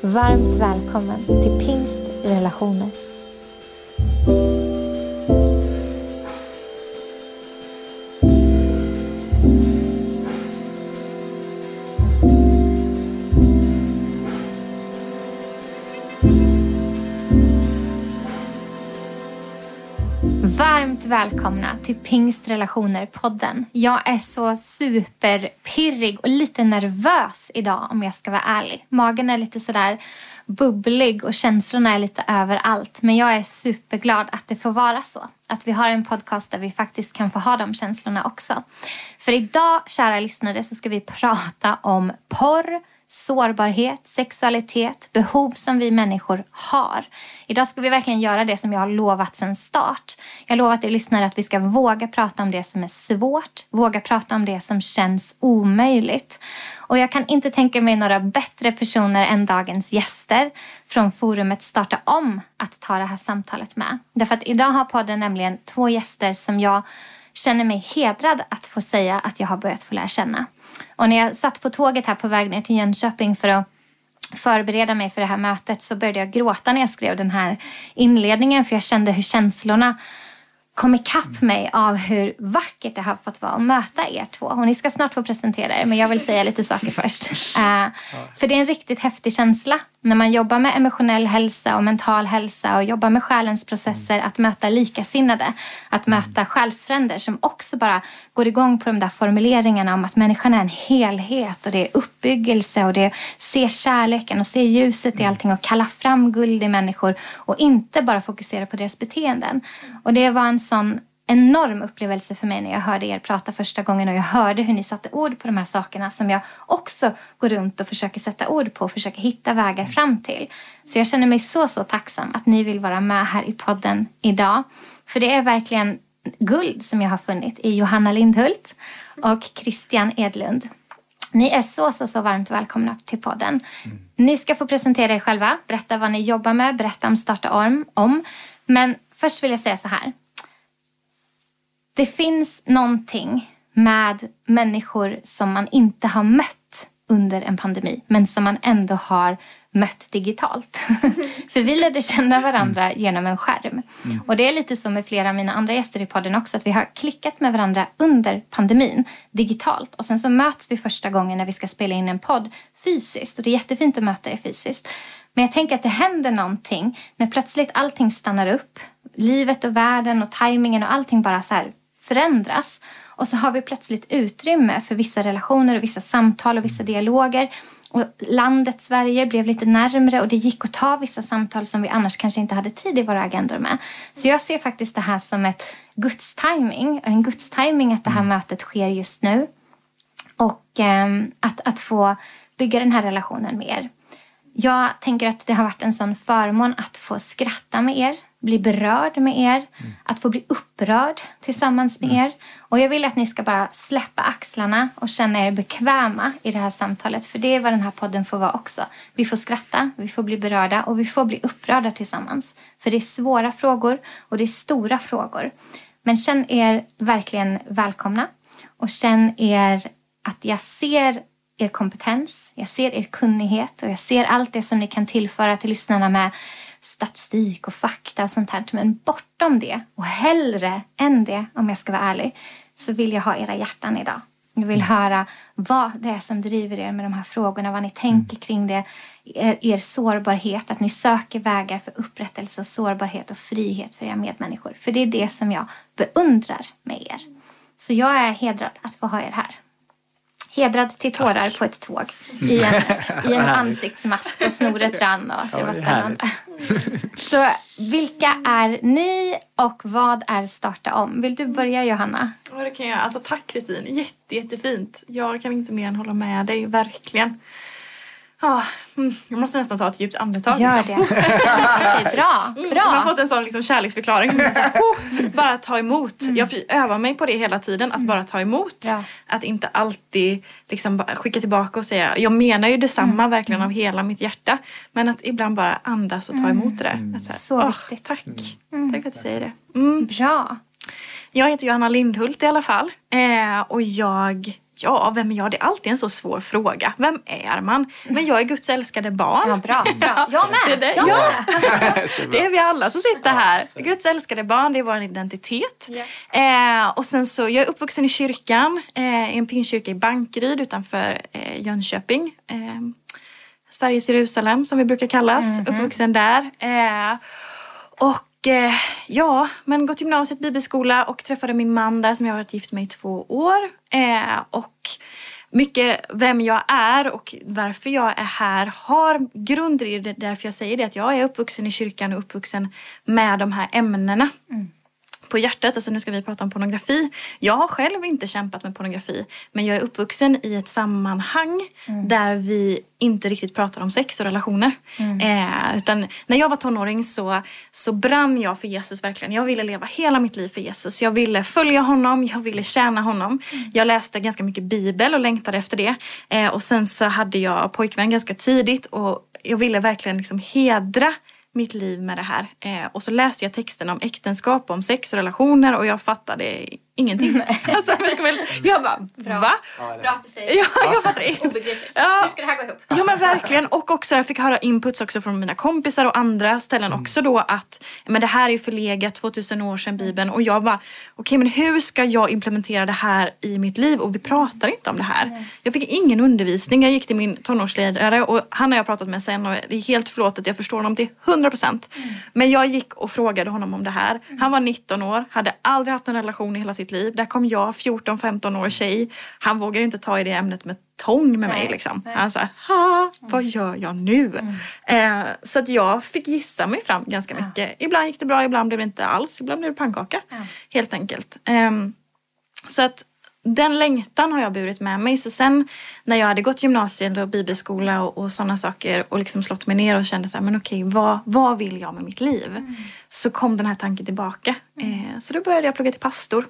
Varmt välkommen till Pingst Relationer. Välkomna till Pingstrelationer-podden. Jag är så superpirrig och lite nervös idag om jag ska vara ärlig. Magen är lite sådär bubblig och känslorna är lite överallt. Men jag är superglad att det får vara så. Att vi har en podcast där vi faktiskt kan få ha de känslorna också. För idag, kära lyssnare, så ska vi prata om porr, sårbarhet, sexualitet, behov som vi människor har. Idag ska vi verkligen göra det som jag har lovat sedan start. Jag har lovat er lyssnare att vi ska våga prata om det som är svårt, våga prata om det som känns omöjligt. Och jag kan inte tänka mig några bättre personer än dagens gäster från forumet Starta om att ta det här samtalet med. Därför att idag har podden nämligen två gäster som jag känner mig hedrad att få säga att jag har börjat få lära känna. Och när jag satt på tåget här på väg ner till Jönköping för att förbereda mig för det här mötet så började jag gråta när jag skrev den här inledningen för jag kände hur känslorna kom ikapp mig av hur vackert det har fått vara att möta er två. Och ni ska snart få presentera er, men jag vill säga lite saker först. Uh, för det är en riktigt häftig känsla när man jobbar med emotionell hälsa och mental hälsa och jobbar med själens processer, att möta likasinnade, att möta själsfränder som också bara går igång på de där formuleringarna om att människan är en helhet och det är uppbyggelse och det är se kärleken och se ljuset i allting och kalla fram guld i människor och inte bara fokusera på deras beteenden. Och det var en sån enorm upplevelse för mig när jag hörde er prata första gången och jag hörde hur ni satte ord på de här sakerna som jag också går runt och försöker sätta ord på och försöker hitta vägar fram till. Så jag känner mig så, så tacksam att ni vill vara med här i podden idag. För det är verkligen guld som jag har funnit i Johanna Lindhult och Christian Edlund. Ni är så, så, så varmt välkomna till podden. Mm. Ni ska få presentera er själva, berätta vad ni jobbar med, berätta om Starta Orm om. Men först vill jag säga så här. Det finns någonting med människor som man inte har mött under en pandemi men som man ändå har mött digitalt. För vi lärde känna varandra mm. genom en skärm. Mm. Och det är lite som med flera av mina andra gäster i podden också att vi har klickat med varandra under pandemin digitalt och sen så möts vi första gången när vi ska spela in en podd fysiskt och det är jättefint att möta er fysiskt. Men jag tänker att det händer någonting när plötsligt allting stannar upp. Livet och världen och tajmingen och allting bara så här förändras. Och så har vi plötsligt utrymme för vissa relationer och vissa samtal och vissa dialoger. Och landet Sverige blev lite närmre och det gick att ta vissa samtal som vi annars kanske inte hade tid i våra agendor med. Så jag ser faktiskt det här som ett Guds timing, en Guds timing att det här mm. mötet sker just nu. Och eh, att, att få bygga den här relationen med er. Jag tänker att det har varit en sån förmån att få skratta med er bli berörd med er, mm. att få bli upprörd tillsammans med mm. er. Och jag vill att ni ska bara släppa axlarna och känna er bekväma i det här samtalet. För det är vad den här podden får vara också. Vi får skratta, vi får bli berörda och vi får bli upprörda tillsammans. För det är svåra frågor och det är stora frågor. Men känn er verkligen välkomna och känn er att jag ser er kompetens, jag ser er kunnighet och jag ser allt det som ni kan tillföra till lyssnarna med statistik och fakta och sånt här. Men bortom det och hellre än det, om jag ska vara ärlig, så vill jag ha era hjärtan idag. Jag vill mm. höra vad det är som driver er med de här frågorna, vad ni tänker mm. kring det, er, er sårbarhet, att ni söker vägar för upprättelse och sårbarhet och frihet för era medmänniskor. För det är det som jag beundrar med er. Så jag är hedrad att få ha er här. Hedrad till tårar Tack. på ett tåg i en, i en ansiktsmask och snoret rann och det var spännande. Så vilka är ni och vad är Starta om? Vill du börja Johanna? Ja det kan jag. Alltså, tack Kristin, Jätte, jättefint. Jag kan inte mer än hålla med dig, verkligen. Ja, mm, jag måste nästan ta ett djupt andetag. Gör det. Okej, bra. Mm, Man har bra. fått en sån liksom kärleksförklaring. Oh, bara ta emot. Jag f- övar mig på det hela tiden, att bara ta emot. Ja. Att inte alltid liksom skicka tillbaka och säga, jag menar ju detsamma verkligen av hela mitt hjärta. Men att ibland bara andas och ta emot det där. Så här, Så "Åh, viktigt. Tack. Tack för att du säger det. Mm. Bra. Jag heter Johanna Lindhult i alla fall. Eh, och jag, ja vem är jag? Det är alltid en så svår fråga. Vem är man? Men jag är Guds älskade barn. Ja, bra. bra. Jag Det är med. det. Jag Ja. med. Det är vi alla som sitter här. Guds älskade barn, det är vår identitet. Eh, och sen så, jag är uppvuxen i kyrkan, eh, i en pingstkyrka i Bankeryd utanför eh, Jönköping. Eh, Sveriges Jerusalem som vi brukar kallas. Uppvuxen där. Och eh, ja, men gått gymnasiet, bibelskola och träffade min man där som jag har varit gift med i två år. Eh, och mycket vem jag är och varför jag är här har grunder i det. Därför jag säger det att jag är uppvuxen i kyrkan och uppvuxen med de här ämnena mm på hjärtat. Alltså nu ska vi prata om pornografi. Jag har själv inte kämpat med pornografi. Men jag är uppvuxen i ett sammanhang där vi inte riktigt pratar om sex och relationer. Eh, utan när jag var tonåring så, så brann jag för Jesus verkligen. Jag ville leva hela mitt liv för Jesus. Jag ville följa honom, jag ville tjäna honom. Jag läste ganska mycket bibel och längtade efter det. Eh, och sen så hade jag pojkvän ganska tidigt och jag ville verkligen liksom hedra mitt liv med det här. Eh, och så läste jag texten om äktenskap, om sex och relationer och jag fattade ingenting. alltså, jag, ska väl, jag bara, Bra. va? Ja, det- Bra att du säger Ja, jag fattar det. Obegripligt. Ja. Hur ska det här gå ihop? Ja men verkligen och också jag fick höra inputs också från mina kompisar och andra ställen också då att men det här är ju förlegat 2000 år sedan bibeln och jag bara okej men hur ska jag implementera det här i mitt liv och vi pratar inte om det här. Jag fick ingen undervisning, jag gick till min tonårsledare och han har jag pratat med sen och det är helt förlåtet, jag förstår honom till 100% Men jag gick och frågade honom om det här. Han var 19 år, hade aldrig haft en relation i hela sitt liv. Där kom jag, 14-15 år tjej. Han vågade inte ta i det ämnet med tång med mig Nej, liksom. nej. Han sa, ha, vad gör jag nu? Eh, så att jag fick gissa mig fram ganska mycket. Ibland gick det bra, ibland blev det inte alls. Ibland blev det pannkaka. Ja. Helt enkelt. Ehm, så att den längtan har jag burit med mig. Så sen när jag hade gått gymnasiet och bibelskola och, och sådana saker och liksom slått mig ner och kände så här, men okej, vad, vad vill jag med mitt liv? Så kom den här tanken tillbaka. Eh, så då började jag plugga till pastor.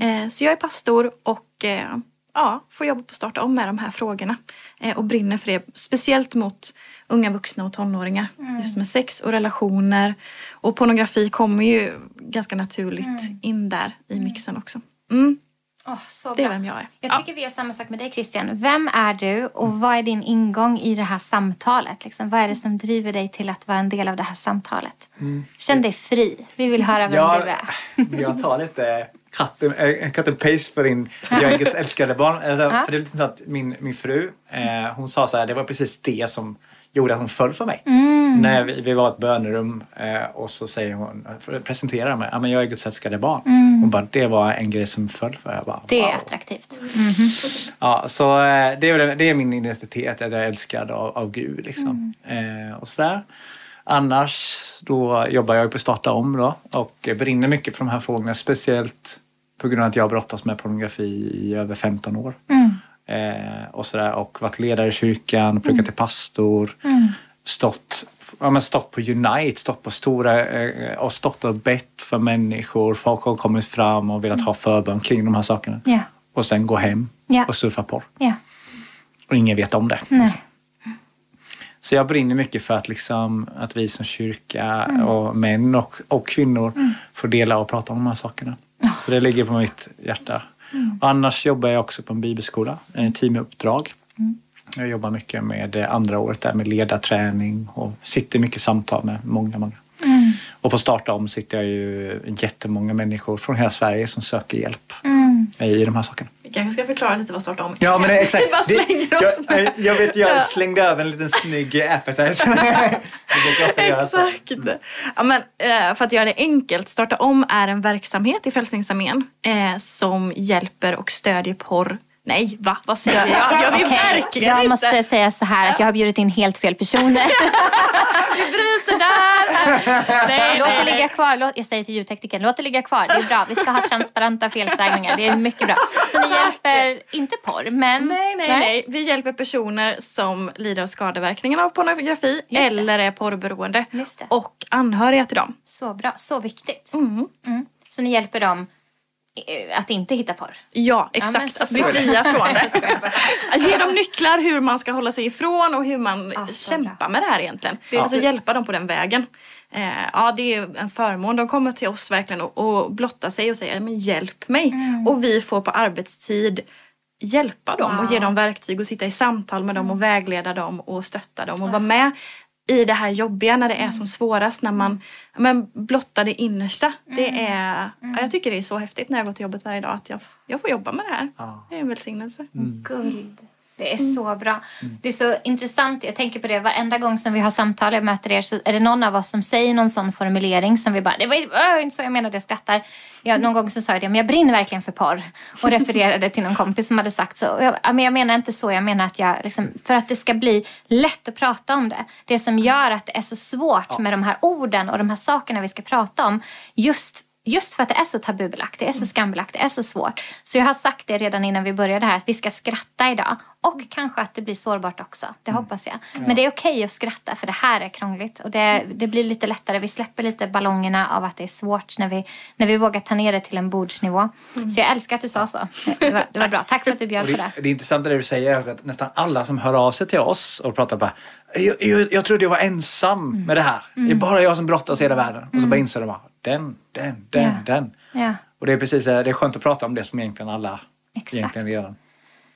Eh, så jag är pastor och eh, ja, får jobba på Starta om med de här frågorna. Eh, och brinner för det. Speciellt mot unga vuxna och tonåringar. Just med sex och relationer. Och pornografi kommer ju ganska naturligt in där i mixen också. Mm, så det är vem jag är. Jag Ja. tycker vi gör samma sak med dig Christian. Vem är du och vad är din ingång i det här samtalet? Liksom, vad är det som driver dig till att vara en del av det här samtalet? Känn dig fri. Vi vill höra vem Ja, du är. jag tar lite cut and, cut and paste för din Jag Guds älskade barn. Alltså, Ja. För det är lite så att min, min fru, eh, hon sa så här, det var precis det som gjorde att hon föll för mig. Mm. När vi, vi var i ett bönerum eh, och så säger hon, för att presentera mig, ja men jag är Guds älskade barn. Hon bara, det var en grej som föll för jag bara, Mm. Det är wow. attraktivt. Ja, så eh, det är, det är min identitet, att jag är älskad av, av Gud. Liksom. Mm. Eh, och sådär. Annars då jobbar jag på Starta om då och brinner mycket för de här frågorna. Speciellt på grund av att jag har brottats med pornografi i över 15 år. Mm. Eh, och, sådär, och varit ledare i kyrkan, pluggat till pastor. Mm. Stått, ja, men stått på Unite, stått på stora eh, och stått och bett för människor. Folk har kommit fram och velat ha förbön kring de här sakerna. Ja. Och sen gå hem Ja. och surfa porr. Ja. Och ingen vet om det. Nej. Så jag brinner mycket för att, liksom, att vi som kyrka och män och, och kvinnor får dela och prata om de här sakerna. Så det ligger på mitt hjärta. Och annars jobbar jag också på en bibelskola, en teamuppdrag. Jag jobbar mycket med det andra året där med ledarträning och sitter mycket samtal med många, många. Och på Starta om sitter jag ju jättemånga människor från hela Sverige som söker hjälp i de här sakerna. Vi kanske ska förklara lite vad Starta om är. Ja, men det är exakt. Vi bara Det- slänger oss jag, med. jag vet, jag Ja. slängde över en liten snygg appetizer. Jag. Exakt. Ja, men, eh, för att göra det enkelt, Starta om är en verksamhet i Frälsningsarmén eh, som hjälper och stödjer porr. Nej, va? Vad säger jag? Jag vill Okej, verkligen Jag inte. måste säga så här att jag har bjudit in helt fel personer. Vi bryter där. nej, Låt det ligga kvar. Låt, jag säger till ljudteknikern, låt det ligga kvar. Det är bra. Vi ska ha transparenta felsägningar. Det är mycket bra. Så ni hjälper, inte porr, men... Nej, nej, nej. Vi hjälper personer som lider av skadeverkningar av pornografi eller är porrberoende. Och anhöriga till dem. Så bra, så viktigt. Mm. Mm. Så ni hjälper dem att inte hitta porr? Ja, exakt. så att bli bra. fria från det. Att ge dem nycklar hur man ska hålla sig ifrån och hur man Ah, kämpar med det här egentligen. Ja. Alltså hjälpa dem på den vägen. Eh, ja, det är en förmån. De kommer till oss verkligen och, och blottar sig och säger men hjälp mig. Mm. Och vi får på arbetstid hjälpa dem och ge Wow. dem verktyg och sitta i samtal med dem och vägleda dem och stötta dem och vara med i det här jobbiga när det är som svårast när man men, blottar det innersta. Det är, ja, jag tycker det är så häftigt när jag går till jobbet varje dag att jag, jag får jobba med det här. Det är en välsignelse. Guld. Det är så bra. Det är så intressant. Jag tänker på det varenda gång som vi har samtal och möter er så är det någon av oss som säger någon sån formulering som vi bara, det var inte så jag menade, jag skrattar. Jag, någon gång så sa jag det, men jag brinner verkligen för porr. Och refererade till någon kompis som hade sagt så. Jag, ja, men jag menar inte så, jag menar att jag, liksom, för att det ska bli lätt att prata om det. Det som gör att det är så svårt med de här orden och de här sakerna vi ska prata om. Just Just för att det är så tabubelagt, det är så skambelagt, det är så svårt. Så jag har sagt det redan innan vi började här, att vi ska skratta idag. Och kanske att det blir sårbart också, det hoppas jag. Men det är okej att skratta för det här är krångligt. Och det, det blir lite lättare, vi släpper lite ballongerna av att det är svårt när vi, när vi vågar ta ner det till en bordsnivå. Så jag älskar att du sa så. Det var, det var bra, tack för att du bjöd på det, det. det är intressant det du säger, att nästan alla som hör av sig till oss och pratar bara jag, jag, jag trodde jag var ensam med det här. Det är bara jag som brottas i hela världen. Och så bara inser de bara, den, den, den, Ja. den. Ja. Och det är precis det är skönt att prata om det som egentligen alla Exakt. egentligen redan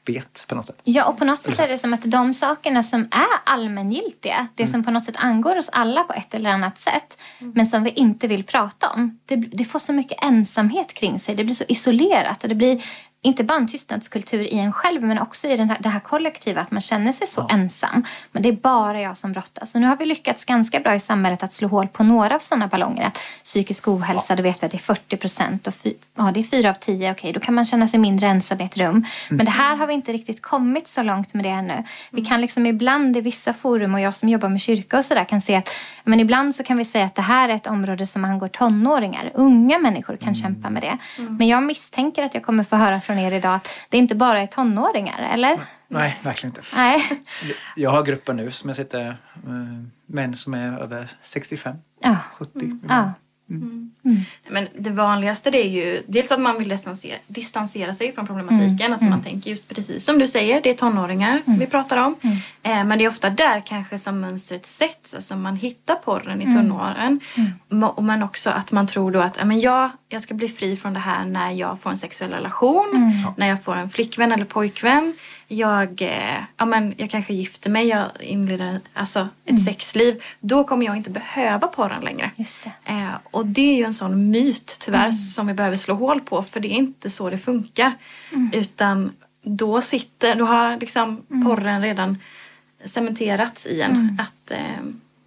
vet på något sätt. Ja, och på något sätt är det som att de sakerna som är allmängiltiga, det som på något sätt angår oss alla på ett eller annat sätt, men som vi inte vill prata om, det, det får så mycket ensamhet kring sig. Det blir så isolerat och det blir inte bara en tystnadskultur i en själv men också i den här, det här kollektiva att man känner sig så ensam. Men det är bara jag som brottas. Och nu har vi lyckats ganska bra i samhället att slå hål på några av sådana ballonger. Att psykisk ohälsa, då vet vi att det är 40 procent och fy, ja, det är fyra av tio. Okej, då kan man känna sig mindre ensam i ett rum. Men det här har vi inte riktigt kommit så långt med det ännu. Vi kan liksom ibland i vissa forum och jag som jobbar med kyrka och sådär kan se att men ibland så kan vi säga att det här är ett område som angår tonåringar. Unga människor kan kämpa med det. Men jag misstänker att jag kommer få höra från er idag att det inte bara är tonåringar, eller? Nej, verkligen inte. Nej. Jag har grupper nu som jag sitter, eh, män som är över 65, Ja. 70. ja. Men det vanligaste det är ju dels att man vill distansera, distansera sig från problematiken. Alltså man tänker just precis som du säger, det är tonåringar vi pratar om. Eh, men det är ofta där kanske som mönstret sätts. Alltså man hittar porren i tonåren. Ma- Men också att man tror då att ja, men jag, jag ska bli fri från det här när jag får en sexuell relation. När jag får en flickvän eller pojkvän. Jag, eh, ja, men jag kanske gifter mig, jag inleder alltså, ett sexliv. Då kommer jag inte behöva porren längre. Just det. Eh, och det är ju en sån myt tyvärr som vi behöver slå hål på för det är inte så det funkar. Utan då sitter, då har liksom porren redan cementerats i en att, eh,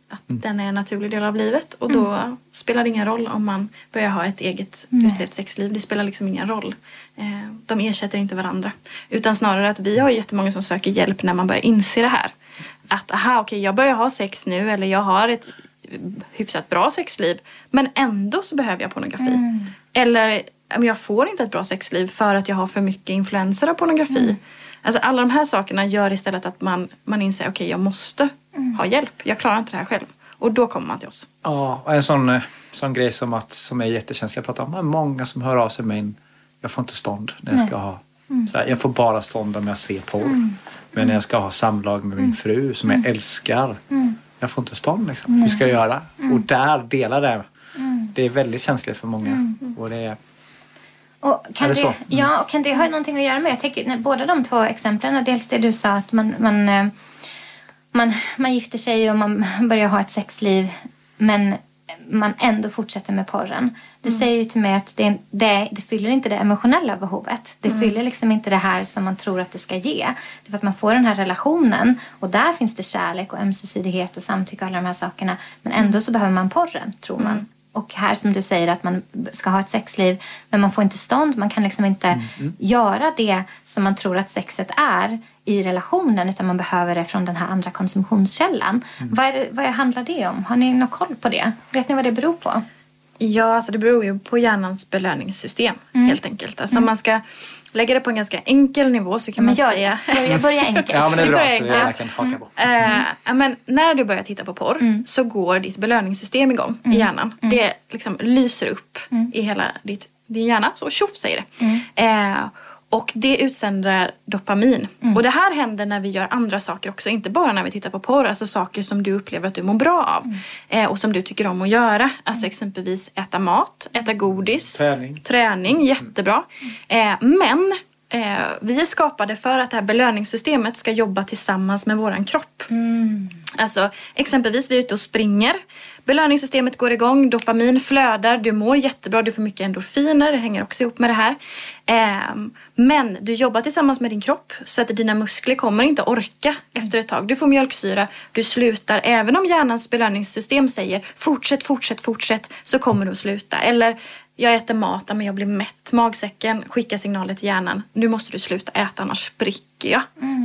att den är en naturlig del av livet och då spelar det ingen roll om man börjar ha ett eget utlevt sexliv. Det spelar liksom ingen roll. Eh, de ersätter inte varandra. Utan snarare att vi har jättemånga som söker hjälp när man börjar inse det här. Att aha okej jag börjar ha sex nu eller jag har ett hyfsat bra sexliv men ändå så behöver jag pornografi. Eller ja, men jag får inte ett bra sexliv för att jag har för mycket influenser av pornografi. Alltså alla de här sakerna gör istället att man, man inser okej jag måste ha hjälp. Jag klarar inte det här själv. Och då kommer man till oss. Ja, och en sån, eh, sån grej som, att, som är jättekänslig att prata om. Många som hör av sig men jag får inte stånd när jag ska ha så här, Jag får bara stånd om jag ser porr. Men när jag ska ha samlag med min fru som jag älskar. Jag får inte stånd liksom. Hur ska jag göra? Och där delar det. Det är väldigt känsligt för många. Och det är, Och kan, Är det det? Mm. ja, och kan det ha någonting att göra med, jag tänker, när, båda de två exemplen, dels det du sa att man, man, eh, man, man gifter sig och man börjar ha ett sexliv men man ändå fortsätter med porren. Det Mm. säger ju till mig att det, det, det fyller inte det emotionella behovet. Det Mm. fyller liksom inte det här som man tror att det ska ge. Det är för att man får den här relationen och där finns det kärlek och ömsesidighet och samtycke och alla de här sakerna. Men ändå så behöver man porren, tror man. Mm. och här som du säger att man ska ha ett sexliv men man får inte stånd. Man kan liksom inte göra det som man tror att sexet är i relationen utan man behöver det från den här andra konsumtionskällan. Vad, är det, vad handlar det om? Har ni någon koll på det? Vet ni vad det beror på? Ja, alltså det beror ju på hjärnans belöningssystem helt enkelt. Alltså om man ska lägga det på en ganska enkel nivå så kan man gör säga... det. Börja, börja enkelt. Ja, men det är bra. börjar Så jag kan haka på. Eh, ja, men när du börjar titta på porr så går ditt belöningssystem igång i hjärnan. Det liksom lyser upp i hela ditt, din hjärna. Så tjoff säger det. Eh, och det utsöndrar dopamin. Och det här händer när vi gör andra saker också. Inte bara när vi tittar på porr. Alltså saker som du upplever att du mår bra av. Eh, och som du tycker om att göra. Alltså exempelvis äta mat, äta godis. Träning. Träning, jättebra. Eh, men eh, vi är skapade för att det här belöningssystemet ska jobba tillsammans med våran kropp. Alltså exempelvis vi är ute och springer. Belöningssystemet går igång, dopamin flödar, du mår jättebra, du får mycket endorfiner, det hänger också ihop med det här. Ehm, men du jobbar tillsammans med din kropp så att dina muskler kommer inte orka efter ett tag. Du får mjölksyra, du slutar. Även om hjärnans belöningssystem säger fortsätt, fortsätt, fortsätt så kommer du att sluta. Eller jag äter mat, men jag blir mätt. Magsäcken skickar signaler till hjärnan. Nu måste du sluta äta annars spricker jag.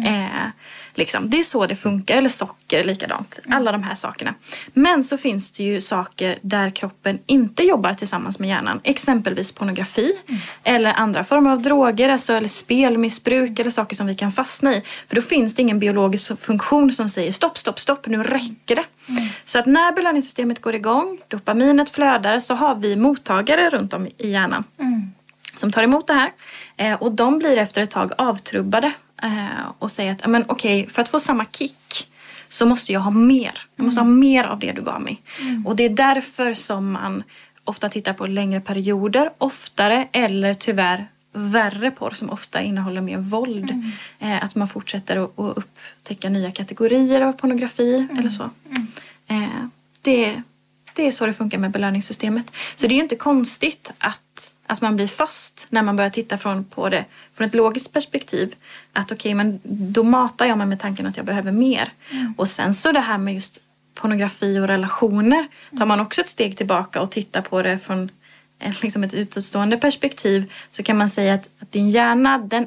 Eh, liksom. Det är så det funkar. Eller socker likadant. Alla de här sakerna. Men så finns det ju saker där kroppen inte jobbar tillsammans med hjärnan. Exempelvis pornografi. Eller andra former av droger. Alltså, eller spelmissbruk. Eller saker som vi kan fastna i. För då finns det ingen biologisk funktion som säger stopp, stopp, stopp. Nu räcker det. Så att när belöningssystemet går igång, dopaminet flödar, så har vi mottagare runt om i hjärnan som tar emot det här. Eh, och de blir efter ett tag avtrubbade och säger att "Ja, men okej, för att få samma kick så måste jag ha mer. Jag måste ha mer av det du gav mig. Och det är därför som man ofta tittar på längre perioder, oftare eller tyvärr värre porr som ofta innehåller mer våld. Eh, att man fortsätter att, att upptäcka nya kategorier av pornografi eller så. Eh, det, det är så det funkar med belöningssystemet. Så det är ju inte konstigt att, att man blir fast när man börjar titta från, på det från ett logiskt perspektiv. Att okej, men då matar jag mig med tanken att jag behöver mer. Och sen så det här med just pornografi och relationer tar man också ett steg tillbaka och tittar på det från liksom ett utåtstående perspektiv så kan man säga att, att din hjärna den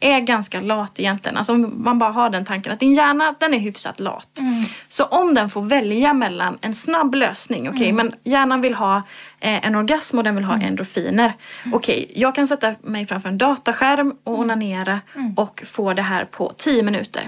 är ganska lat egentligen. Alltså om man bara har den tanken att din hjärna den är hyfsat lat. Så om den får välja mellan en snabb lösning. Okej, men hjärnan vill ha eh, en orgasm och den vill ha endorfiner. Okej, jag kan sätta mig framför en dataskärm och onanera och få det här på 10 minuter.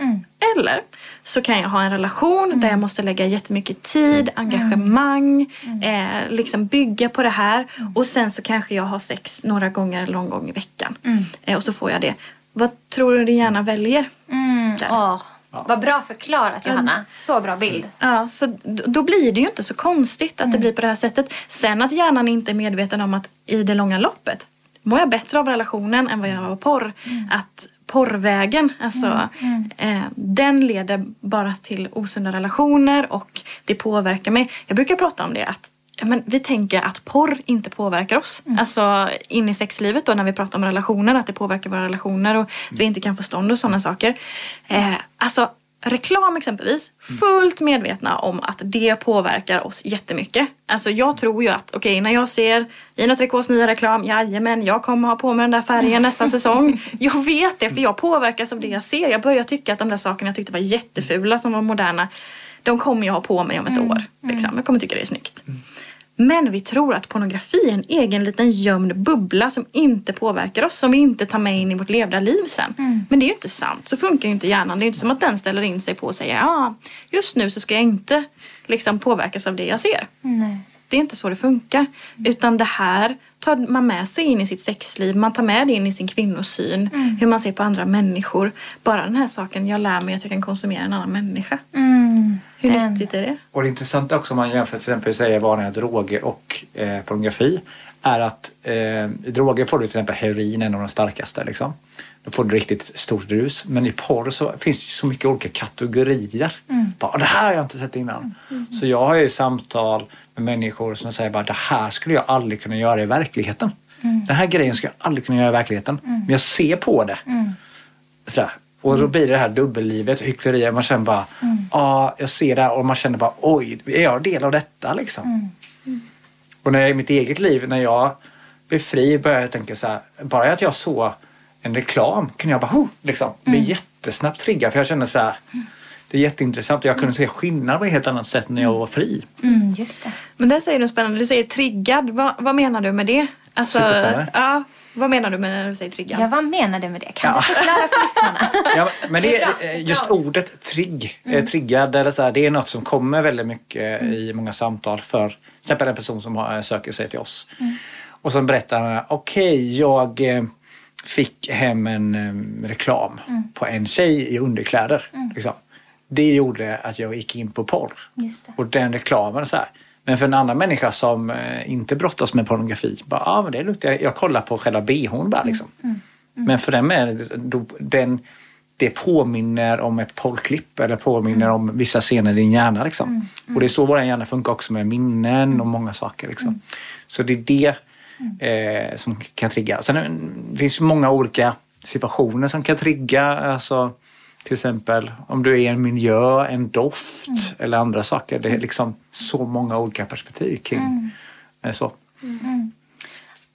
Eller så kan jag ha en relation där jag måste lägga jättemycket tid, engagemang, eh, liksom bygga på det här. Och sen så kanske jag har sex några gånger eller någon gång i veckan. Eh, och så får jag det. Vad tror du din hjärna väljer? Mm. Åh, Vad bra förklarat Johanna. Så bra bild. Ja, så då blir det ju inte så konstigt att det blir på det här sättet. Sen att hjärnan inte är medveten om att i det långa loppet mår jag bättre av relationen än vad jag gör av porr. Att porrvägen, alltså eh, den leder bara till osunda relationer och det påverkar mig. Jag brukar prata om det att ja, men vi tänker att porr inte påverkar oss. Alltså in i sexlivet då när vi pratar om relationer, att det påverkar våra relationer och att vi inte kan få stånd och sådana saker. Eh, alltså reklam exempelvis, fullt medvetna om att det påverkar oss jättemycket. Alltså jag tror ju att, okej när jag ser Ina Tricot's nya reklam, jajamän jag kommer ha på mig den där färgen nästa säsong. Jag vet det för jag påverkas av det jag ser. Jag börjar tycka att de där sakerna jag tyckte var jättefula som var moderna, de kommer jag ha på mig om ett år. Liksom. Jag kommer tycka det är snyggt. Men vi tror att pornografi är en egen liten gömd bubbla som inte påverkar oss, som vi inte tar med in i vårt levda liv sen. Men det är ju inte sant, så funkar ju inte hjärnan. Det är inte som att den ställer in sig på och säger ja, just nu så ska jag inte liksom påverkas av det jag ser. Nej. Det är inte så det funkar. Utan det här tar man med sig in i sitt sexliv. Man tar med det in i sin kvinnosyn. Hur man ser på andra människor. Bara den här saken, jag lär mig att jag kan konsumera en annan människa. Mm. Hur Den. nyttigt är det? Och det intressanta också om man jämför till exempel säger vanliga droger och eh, pornografi är att eh, i droger får du till exempel heroin, en av de starkaste. Liksom. Då får du riktigt stort rus. Men i porr så finns det så mycket olika kategorier. Bara, det här har jag inte sett innan. Så jag har ju samtal med människor som säger bara det här skulle jag aldrig kunna göra i verkligheten. Den här grejen skulle jag aldrig kunna göra i verkligheten. Men jag ser på det. Sådär. Och då blir det här dubbellivet, hyckleriet. Man känner bara, ja, jag ser det här och man känner bara, oj, är jag del av detta liksom? Och när jag, i mitt eget liv, när jag blev fri började jag tänka så här, bara att jag såg en reklam kunde jag bara, oh, liksom, bli jättesnabbt triggad. För jag kände så här, det är jätteintressant och jag kunde se skillnad på ett helt annat sätt när jag var fri. Mm, just det. Men där säger du något spännande. Du säger triggad. Vad, vad menar du med det? Alltså, Superspännande. ja, vad menar du med när du säger triggad? Ja, vad menar du med det? Kan Ja. du förklara för lyssnarna? Ja, men det, är är just ordet trigg, mm. triggad, eller så här, det är något som kommer väldigt mycket i många samtal för till exempel en person som söker sig till oss. Och så berättar han, okej jag eh, fick hem en eh, reklam på en tjej i underkläder. Liksom. Det gjorde att jag gick in på porr. Just det. Och den reklamen så här. Men för en annan människa som eh, inte brottas med pornografi, bara, ah, men det luktar, jag, jag kollar på själva bhn bara liksom. Men för den, är, den, det påminner om ett porrklipp eller påminner om vissa scener i din hjärna. Liksom. Och det är så vår hjärna funkar också med minnen och många saker. Liksom. Så det är det eh, som kan trigga. Sen eh, det finns många olika situationer som kan trigga. Alltså, till exempel om du är i en miljö, en doft eller andra saker. Det är liksom så många olika perspektiv kring eh, så.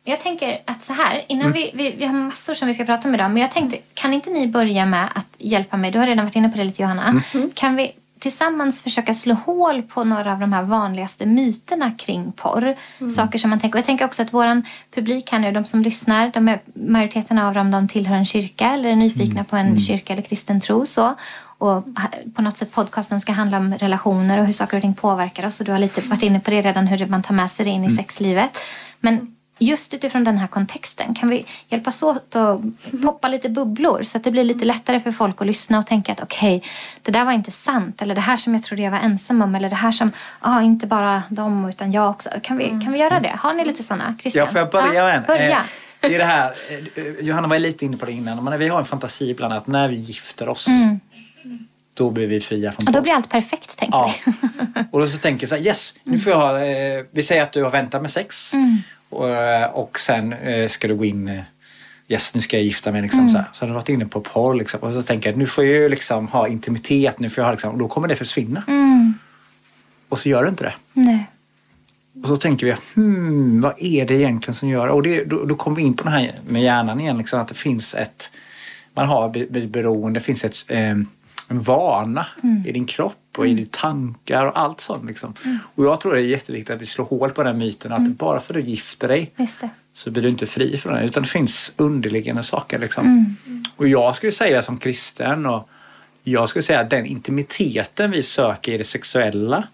Jag tänker att så här, innan vi, vi, vi har massor som vi ska prata om idag, men jag tänkte, kan inte ni börja med att hjälpa mig? Du har redan varit inne på det lite Johanna. Kan vi tillsammans försöka slå hål på några av de här vanligaste myterna kring porr? Saker som man tänker. Och jag tänker också att våran publik här nu, de som lyssnar, de är, majoriteten av dem de tillhör en kyrka eller är nyfikna på en kyrka eller kristen tro. Så. Och på något sätt podcasten ska handla om relationer och hur saker och ting påverkar oss. Och du har lite varit inne på det redan, hur man tar med sig det in i sexlivet. Men just utifrån den här kontexten, kan vi hjälpas åt att poppa lite bubblor så att det blir lite lättare för folk att lyssna och tänka att okej, det där var inte sant. Eller det här som jag trodde jag var ensam om. Eller det här som, ja, inte bara de utan jag också. Kan vi, kan vi göra det? Har ni lite sådana? Christian? Ja, får jag börja Ja, med en? Börja. Eh, Det är det här, eh, Johanna var lite inne på det innan, men vi har en fantasi ibland att när vi gifter oss, då blir vi fria från Och då porr. blir allt perfekt, tänker Ja. vi. Och då så tänker jag så här, yes, nu får jag ha, eh, vi säger att du har väntat med sex och, eh, och sen eh, ska du gå in, eh, yes nu ska jag gifta mig liksom så här. Så har du varit inne på porr liksom. Och så tänker jag, nu får jag ju liksom ha intimitet, nu får jag ha liksom, och då kommer det försvinna. Och så gör det inte det. Nej. Och så tänker vi, hmm, vad är det egentligen som gör Och det, då, då kommer vi in på det här med hjärnan igen, liksom, att det finns ett, man har be- be- beroende, det finns ett, eh, en vana i din kropp och i dina tankar och allt sånt. Liksom. Och jag tror det är jätteviktigt att vi slår hål på den myten att bara för att du gifter dig så blir du inte fri från det. Utan det finns underliggande saker. Liksom. Och jag skulle säga som kristen och jag skulle säga att den intimiteten vi söker i det sexuella,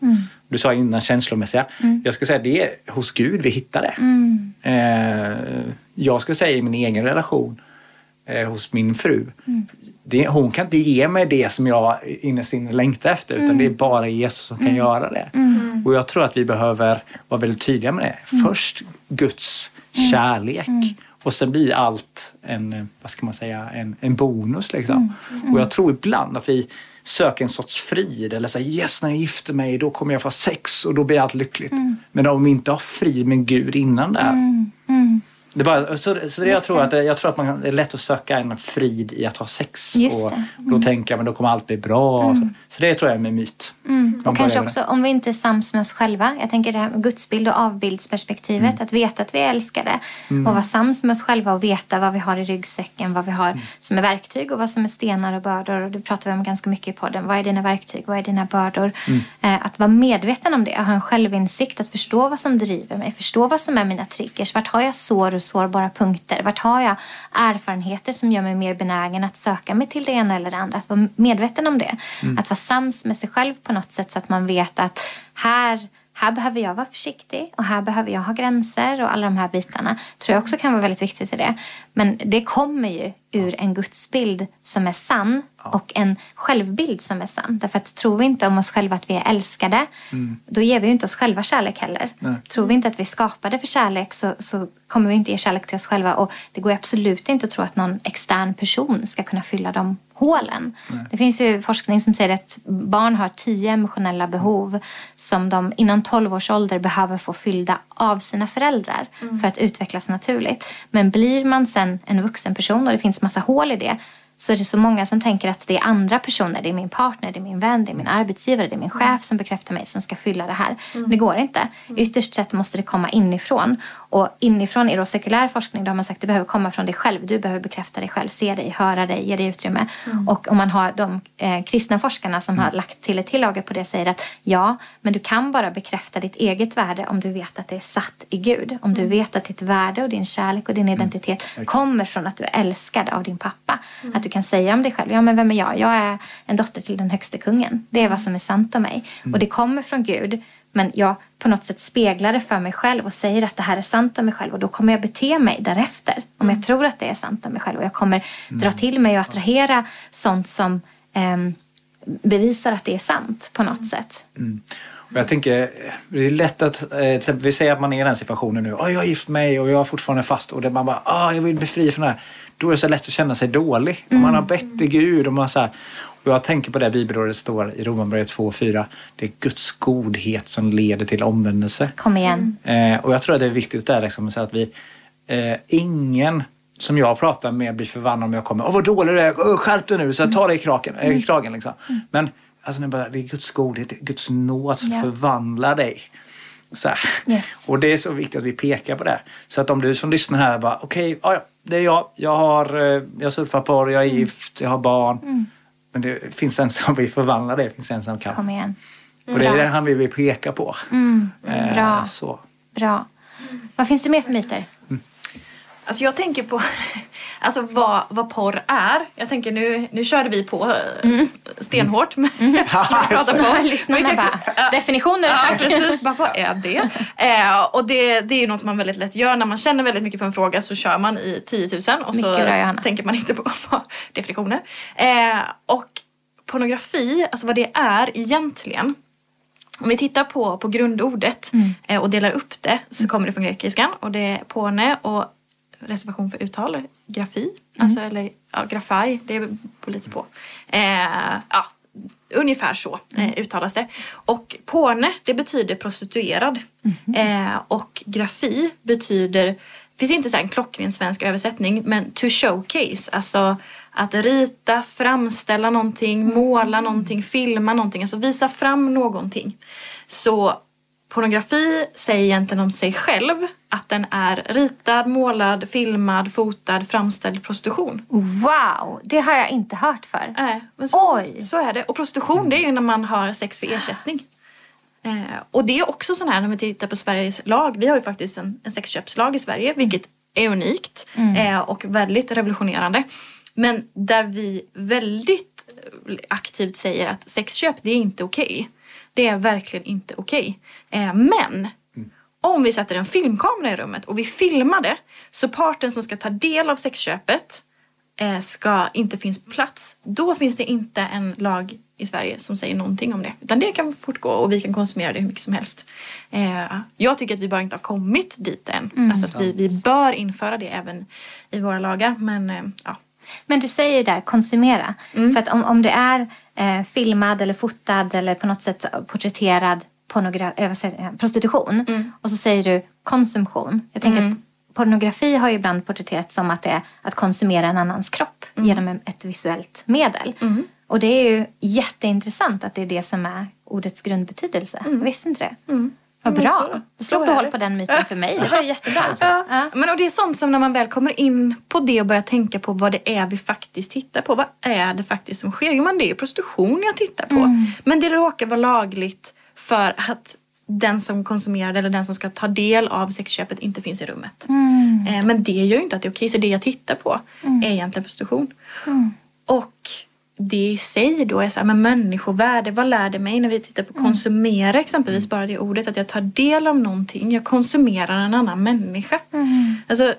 du sa innan känslomässiga, jag skulle säga det är hos Gud vi hittar det. Eh, jag skulle säga i min egen relation eh, hos min fru, det, hon kan inte ge mig det som jag innerst inne längtar efter utan det är bara Jesus som kan göra det. Och jag tror att vi behöver vara väldigt tydliga med det. Först Guds kärlek och sen blir allt en, vad ska man säga, en, en bonus. Liksom. Och jag tror ibland att vi söker en sorts frid eller säger yes när jag gifter mig då kommer jag få sex och då blir allt lyckligt. Men om vi inte har frid med Gud innan där. Det bara, så så det jag, tror det. att, jag tror att man, det är lätt att söka en frid i att ha sex. Just och det. Då jag men då kommer allt bli bra. och Så. så det tror jag är en myt. Man Och kanske också om vi inte är sams med oss själva. Jag tänker det här med gudsbild och avbildsperspektivet. Att veta att vi är älskade. Och vara sams med oss själva och veta vad vi har i ryggsäcken. Vad vi har som är verktyg och vad som är stenar och bördor. Och det pratar vi om ganska mycket i podden. Vad är dina verktyg? Vad är dina bördor? Eh, att vara medveten om det. Att ha en självinsikt. Att förstå vad som driver mig. Förstå vad som är mina triggers. Vart har jag sår och sårbara punkter? Vart har jag erfarenheter som gör mig mer benägen att söka mig till det ena eller det andra? Att vara medveten om det. Att vara sams med sig själv på något sätt så att man vet att här, här behöver jag vara försiktig och här behöver jag ha gränser och alla de här bitarna tror jag också kan vara väldigt viktigt i det. Men det kommer ju ur en gudsbild som är sann och en självbild som är sann. Därför att tror vi inte om oss själva att vi är älskade, då ger vi ju inte oss själva kärlek heller. Nej. Tror vi inte att vi är skapade för kärlek så, så kommer vi inte ge kärlek till oss själva. Och det går absolut inte att tro att någon extern person ska kunna fylla de hålen. Det finns ju forskning som säger att barn har tio emotionella behov som de innan 12 års ålder behöver få fyllda av sina föräldrar för att utvecklas naturligt. Men blir man sen en vuxen person och det finns massa hål i det så är det så många som tänker att det är andra personer, det är min partner, det är min vän, det är min arbetsgivare, det är min chef som bekräftar mig som ska fylla det här. Det går inte. Ytterst sett måste det komma inifrån. Och inifrån i då sekulär forskning då har man sagt att det behöver komma från dig själv. Du behöver bekräfta dig själv, se dig, höra dig, ge dig utrymme. Och om man har de eh, kristna forskarna som har lagt till ett till på det säger att ja, men du kan bara bekräfta ditt eget värde om du vet att det är satt i Gud. Om du vet att ditt värde och din kärlek och din identitet kommer från att du är älskad av din pappa. Att du kan säga om dig själv, ja men vem är jag? Jag är en dotter till den högste kungen. Det är vad som är sant om mig. Och det kommer från Gud. Men jag på något sätt speglar det för mig själv och säger att det här är sant om mig själv och då kommer jag bete mig därefter. Om jag tror att det är sant om mig själv och jag kommer dra till mig och attrahera sånt som um, bevisar att det är sant på något sätt. Mm. Och jag tänker, det är lätt att, eh, exempel vi säger att man är i den situationen nu. Oh, jag har gift mig och jag är fortfarande fast och det man bara, ah, jag vill bli fri från det här. Då är det så lätt att känna sig dålig. Mm. Om man har bett till Gud och man så här, och jag tänker på det bibelordet står i Romarbrevet 2 och 4. Det är Guds godhet som leder till omvändelse. Kom igen. Eh, och jag tror att det är viktigt där liksom, så att vi, eh, ingen som jag pratar med blir förvandlad om jag kommer. Åh vad dålig du är, skärp dig nu, så jag tar dig i kragen. Äh, i kragen liksom. Men alltså, det är Guds godhet, Guds nåd som yeah. förvandlar dig. Så yes. Och det är så viktigt att vi pekar på det. Så att om du som lyssnar här bara, okej, okay, ja, det är jag. Jag, har, eh, jag surfar på jag är mm. gift, jag har barn. Mm. Men det finns en som vill förvandla det, det finns en som kan. Kom igen. Och det är det han vill peka på. Mm. Eh, Bra. Så. Bra. Vad finns det mer för myter? Alltså jag tänker på alltså vad, vad porr är. Jag tänker nu, nu körde vi på mm. stenhårt. Mm. mm. på. Lyssnarna bara, definitioner ja, precis, bara, vad är det? Eh, och det, det är ju något man väldigt lätt gör. När man känner väldigt mycket för en fråga så kör man i 10 000 och så tänker man inte på, på definitioner. Eh, och pornografi, alltså vad det är egentligen. Om vi tittar på, på grundordet mm. eh, och delar upp det så kommer det från grekiskan och det är porne och reservation för uttal, grafi, mm. alltså eller ja, grafaj, det beror lite på. Eh, ja, ungefär så eh, mm. uttalas det. Och porne, det betyder prostituerad. Mm. Eh, och grafi betyder, det finns inte så en klockren svensk översättning, men to showcase, alltså att rita, framställa någonting, mm. måla någonting, filma någonting, alltså visa fram någonting. Så pornografi säger egentligen om sig själv att den är ritad, målad, filmad, fotad, framställd prostitution. Wow, det har jag inte hört för. Men så, Oj. så är det. Och prostitution det är ju när man har sex för ersättning. Eh, och det är också sån här när vi tittar på Sveriges lag. Vi har ju faktiskt en, en sexköpslag i Sverige vilket är unikt mm. eh, och väldigt revolutionerande. Men där vi väldigt aktivt säger att sexköp det är inte okej. Okay. Det är verkligen inte okej. Okay. Eh, men om vi sätter en filmkamera i rummet och vi filmar det så parten som ska ta del av sexköpet eh, ska inte finnas på plats. Då finns det inte en lag i Sverige som säger någonting om det. Utan det kan fortgå och vi kan konsumera det hur mycket som helst. Eh, jag tycker att vi bara inte har kommit dit än. Mm. Alltså att vi, vi bör införa det även i våra lagar. Men eh, ja. Men du säger där konsumera. Mm. För att om, om det är eh, filmad eller fotad eller på något sätt porträtterad pornogra- prostitution mm. och så säger du konsumtion. Jag tänker mm. att pornografi har ju ibland porträtterats som att det är att konsumera en annans kropp mm. genom ett visuellt medel. Mm. Och det är ju jätteintressant att det är det som är ordets grundbetydelse. Mm. visste inte det. Mm. Vad bra. Då slog du hål på den myten för mig. Det var ju jättebra. Ja. ja. Men och det är sånt som när man väl kommer in på det och börjar tänka på vad det är vi faktiskt tittar på. Vad är det faktiskt som sker? Jo men det är ju prostitution jag tittar på. Mm. Men det råkar vara lagligt för att den som konsumerar eller den som ska ta del av sexköpet inte finns i rummet. Mm. Eh, men det gör ju inte att det är okej. Så det jag tittar på mm. är egentligen prostitution. Mm. Och det i sig då är så här, men människovärde, vad lär det mig när vi tittar på mm. konsumera exempelvis, bara det ordet, att jag tar del av någonting, jag konsumerar en annan människa. Mm. Alltså,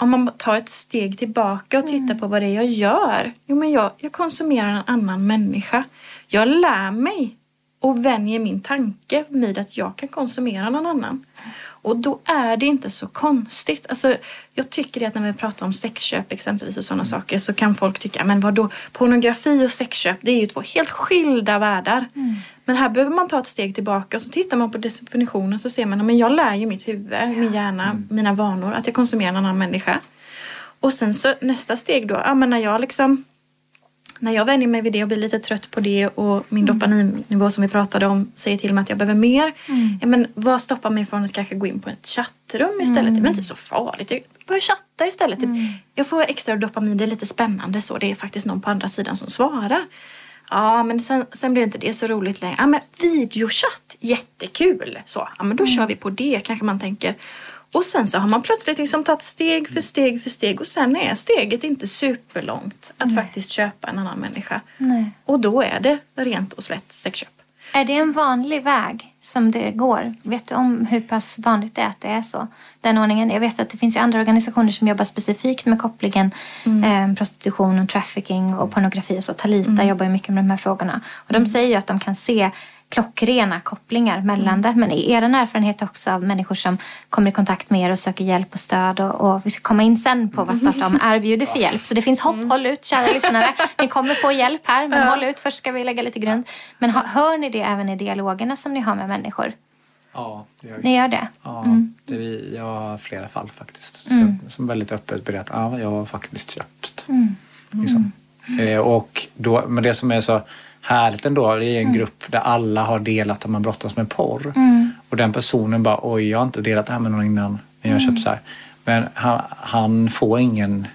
om man tar ett steg tillbaka och tittar mm. på vad det är jag gör. Jo men jag, jag konsumerar en annan människa. Jag lär mig och vänjer min tanke vid att jag kan konsumera någon annan. Och då är det inte så konstigt. Alltså, jag tycker att när vi pratar om sexköp exempelvis och sådana saker så kan folk tycka, men vad då pornografi och sexköp det är ju två helt skilda världar. Mm. Men här behöver man ta ett steg tillbaka och så tittar man på definitionen så ser man, men jag lär ju mitt huvud, ja. min hjärna, mm. mina vanor att jag konsumerar en annan människa. Och sen så nästa steg då, ja men när jag liksom när jag vänjer mig vid det och blir lite trött på det och min dopaminnivå som vi pratade om säger till mig att jag behöver mer. Ja, men vad stoppar mig från att kanske gå in på ett chattrum istället? Det är inte så farligt. Jag börjar chatta istället. Typ. Jag får extra dopamin, det är lite spännande så. Det är faktiskt någon på andra sidan som svarar. Ja, men sen, sen blir inte det så roligt längre. Ja, men videochatt, jättekul! Så, ja, men då kör vi på det, kanske man tänker. Och sen så har man plötsligt liksom tagit steg för steg för steg och sen är steget inte superlångt att faktiskt köpa en annan människa. Nej. Och då är det rent och slätt sexköp. Är det en vanlig väg som det går? Vet du om hur pass vanligt det är att det är så? Den ordningen. Jag vet att det finns ju andra organisationer som jobbar specifikt med kopplingen eh, prostitution och trafficking och pornografi och så. Talita jobbar ju mycket med de här frågorna. Och de säger ju att de kan se klockrena kopplingar mellan det. Men är er erfarenhet också av människor som kommer i kontakt med er och söker hjälp och stöd och, och vi ska komma in sen på vad Starta om erbjuder för hjälp. Så det finns hopp, håll ut kära lyssnare. Ni kommer få hjälp här men håll ut, först ska vi lägga lite grund. Men ha, hör ni det även i dialogerna som ni har med människor? Ja, det gör vi. Ni gör det? Ja, det är vi, jag har flera fall faktiskt. Som, som väldigt öppet berättar att ja, jag har faktiskt köpt. Liksom. Eh, och då, men det som är så härligt ändå, det är en grupp där alla har delat att man brottas med porr. Och den personen bara, oj jag har inte delat det här med någon innan, men jag har köpt så här. Men han, han får ingen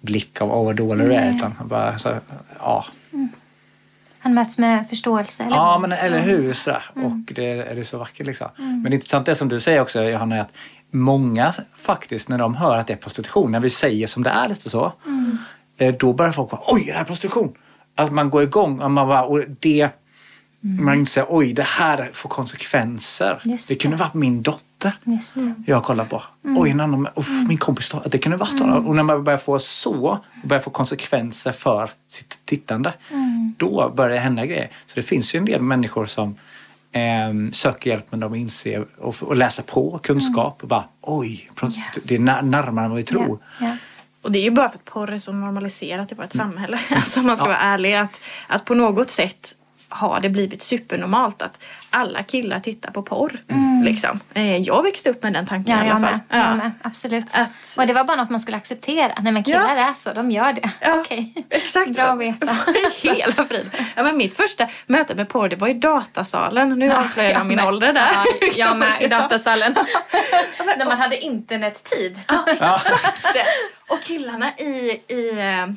blick av åh vad dålig du är, utan han bara så, ja. Han möts med förståelse? Eller? Ja, men eller hur? Så, Och det är det så vackert liksom. Men det intressant är som du säger också Johanna, är att många faktiskt när de hör att det är prostitution, när vi säger som det är lite så, eh, då börjar folk bara oj, är det här prostitution? Att man går igång och man bara, och det, man inser oj, det här får konsekvenser. Just det kunde det. varit min dotter jag kollar på. Oj, en annan, uff, min kompis, det kunde varit honom. Och när man börjar få så, börjar få konsekvenser för sitt tittande, då börjar det hända grejer. Så det finns ju en del människor som eh, söker hjälp men de inser och, och läser på kunskap och bara oj, prostitu- det är närmare än vad vi tror. Ja, ja. Och det är ju bara för att porr är så normaliserat i vårt samhälle. Alltså om man ska vara ärlig. Att, att på något sätt har det blivit supernormalt att alla killar tittar på porr. Liksom. Eh, Jag växte upp med den tanken Ja, i jag alla fall. med. Jag med. Absolut. Att- Och det var bara något man skulle acceptera. Nej men killar är så, de gör det. Ja, Okej. Exakt. Bra att veta. Hela friden. Ja, men mitt första möte med porr det var i datasalen. Nu avslöjar jag min med. ålder där. Ja, jag med i datasalen. När man hade internettid. det. Och killarna i, i,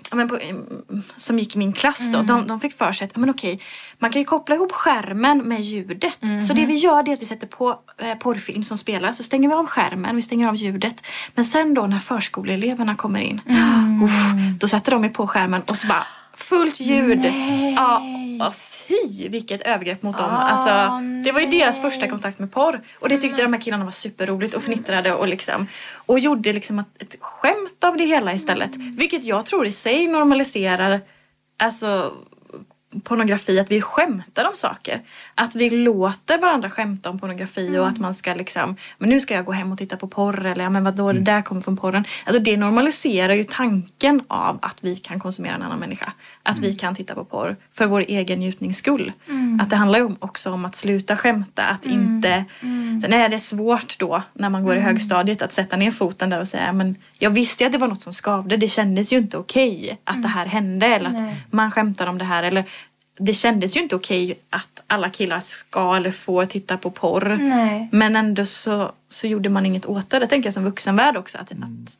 ja, men på, mm, som gick i min klass då, de, de fick för sig att ja, men okej, man kan ju koppla ihop skärmen med ljudet. Så det vi gör det är att vi sätter på eh, porrfilm som spelar, så stänger vi av skärmen, vi stänger av ljudet. Men sen då när förskoleeleverna kommer in, uff, då sätter de på skärmen och så bara fullt ljud. Ja, ja, fy vilket övergrepp mot dem. Alltså, det var ju deras första kontakt med porr. Och det tyckte de här killarna var superroligt och fnittrade och liksom och gjorde liksom ett, skämt av det hela istället. Vilket jag tror i sig normaliserar alltså pornografi, att vi skämtar om saker. Att vi låter varandra skämta om pornografi och att man ska liksom, men nu ska jag gå hem och titta på porr eller ja men vadå det där kommer från porren. Alltså det normaliserar ju tanken av att vi kan konsumera en annan människa. Att vi kan titta på porr för vår egen njutnings skull. Att det handlar ju också om att sluta skämta, att inte... Sen är det svårt då när man går i högstadiet att sätta ner foten där och säga men jag visste ju att det var något som skavde. Det kändes ju inte okej att det här hände eller att Nej. man skämtar om det här. Eller det kändes ju inte okej att alla killar ska eller får titta på porr. Nej. Men ändå så, så gjorde man inget åt det. Det tänker jag som vuxenvärld också. Att, att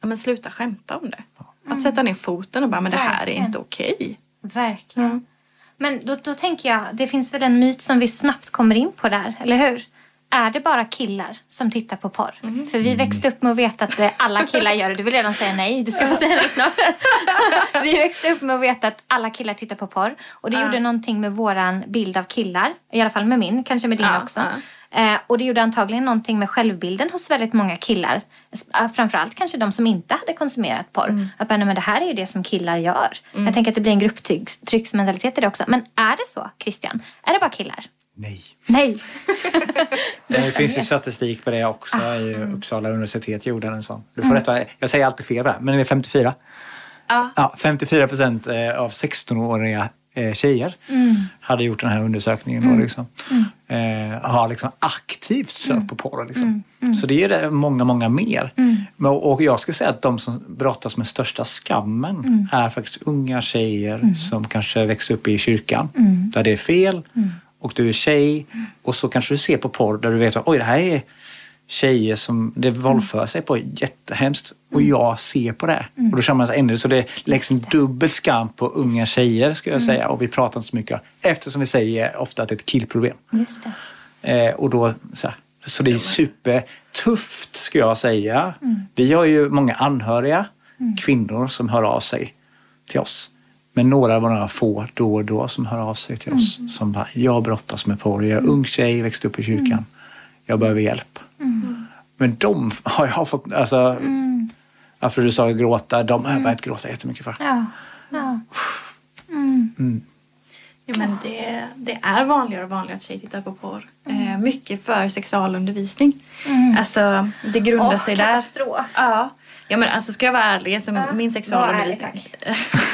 ja, men sluta skämta om det. Att sätta ner foten och bara, men det här är Verkligen. inte okej. Verkligen. Men då, då tänker jag, det finns väl en myt som vi snabbt kommer in på där, eller hur? Är det bara killar som tittar på porr? För vi växte upp med att veta att alla killar gör det. Du vill redan säga nej, du ska få säga nej snart. vi växte upp med att veta att alla killar tittar på porr. Och det gjorde någonting med våran bild av killar. I alla fall med min, kanske med din Ja, också. ja. Eh, och det gjorde antagligen någonting med självbilden hos väldigt många killar. Eh, Framförallt kanske de som inte hade konsumerat porr. Att bara, nej, men det här är ju det som killar gör. Jag tänker att det blir en grupptrycksmentalitet i det också. Men är det så, Christian? Är det bara killar? Nej. Nej. Det finns ju statistik på det också. I Uppsala universitet gjorde en sån. Du får rätt vad- Jag säger alltid fel där, men det är 54. Ja. Ja, 54 procent eh, av 16-åriga eh, tjejer hade gjort den här undersökningen. Och liksom. eh, har liksom aktivt sökt på porr. Liksom. Så det är många, många mer. Och jag skulle säga att de som brottas med största skammen är faktiskt unga tjejer som kanske växer upp i kyrkan där det är fel och du är tjej och så kanske du ser på porr där du vet att oj det här är tjejer som det våldför sig på jättehemskt och jag ser på det. Och då känner man sig ännu så det läggs en dubbel skam på unga tjejer skulle jag säga och vi pratar inte så mycket eftersom vi säger ofta att det är ett killproblem. Eh, och då, så, här, så det är supertufft ska jag säga. Vi har ju många anhöriga kvinnor som hör av sig till oss. Men några var några få då och då som hör av sig till oss som bara, jag brottas med porr, jag är ung tjej, växte upp i kyrkan, jag behöver hjälp. Men de har jag fått, alltså, mm. apropå du sa gråta, de har jag börjat gråta jättemycket för. Ja. ja. Ja, men det, det är vanligare och vanligare att tjejer tittar på porr. Eh, mycket för sexualundervisning. Alltså, det grundar Åh, sig där. katastrof. Ja. Ja men alltså ska jag vara ärlig, så Ja, min sexualundervisning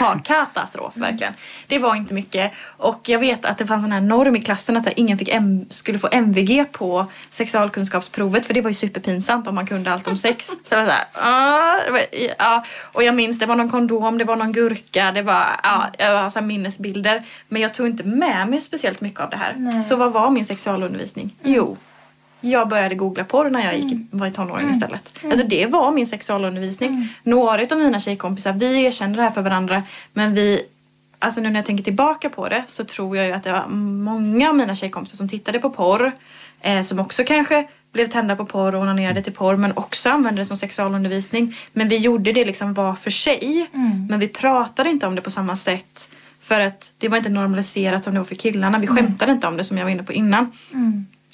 var katastrof verkligen. Det var inte mycket. Och jag vet att det fanns en här norm i klassen att ingen fick M- skulle få MVG på sexualkunskapsprovet för det var ju superpinsamt om man kunde allt om sex. Så jag var så här, var, ja. Och jag minns det var någon kondom, det var någon gurka, det var, ja, jag har så minnesbilder. Men jag tog inte med mig speciellt mycket av det här. Nej. Så vad var min sexualundervisning? Jo, jag började googla porr när jag gick, var i tonåren istället. Alltså det var min sexualundervisning. Några av mina tjejkompisar, vi erkände det här för varandra men vi Alltså nu när jag tänker tillbaka på det så tror jag ju att det var många av mina tjejkompisar som tittade på porr. Eh, som också kanske blev tända på porr och onanerade till porr men också använde det som sexualundervisning. Men vi gjorde det liksom var för sig. Men vi pratade inte om det på samma sätt. För att det var inte normaliserat som det var för killarna. Vi skämtade inte om det som jag var inne på innan.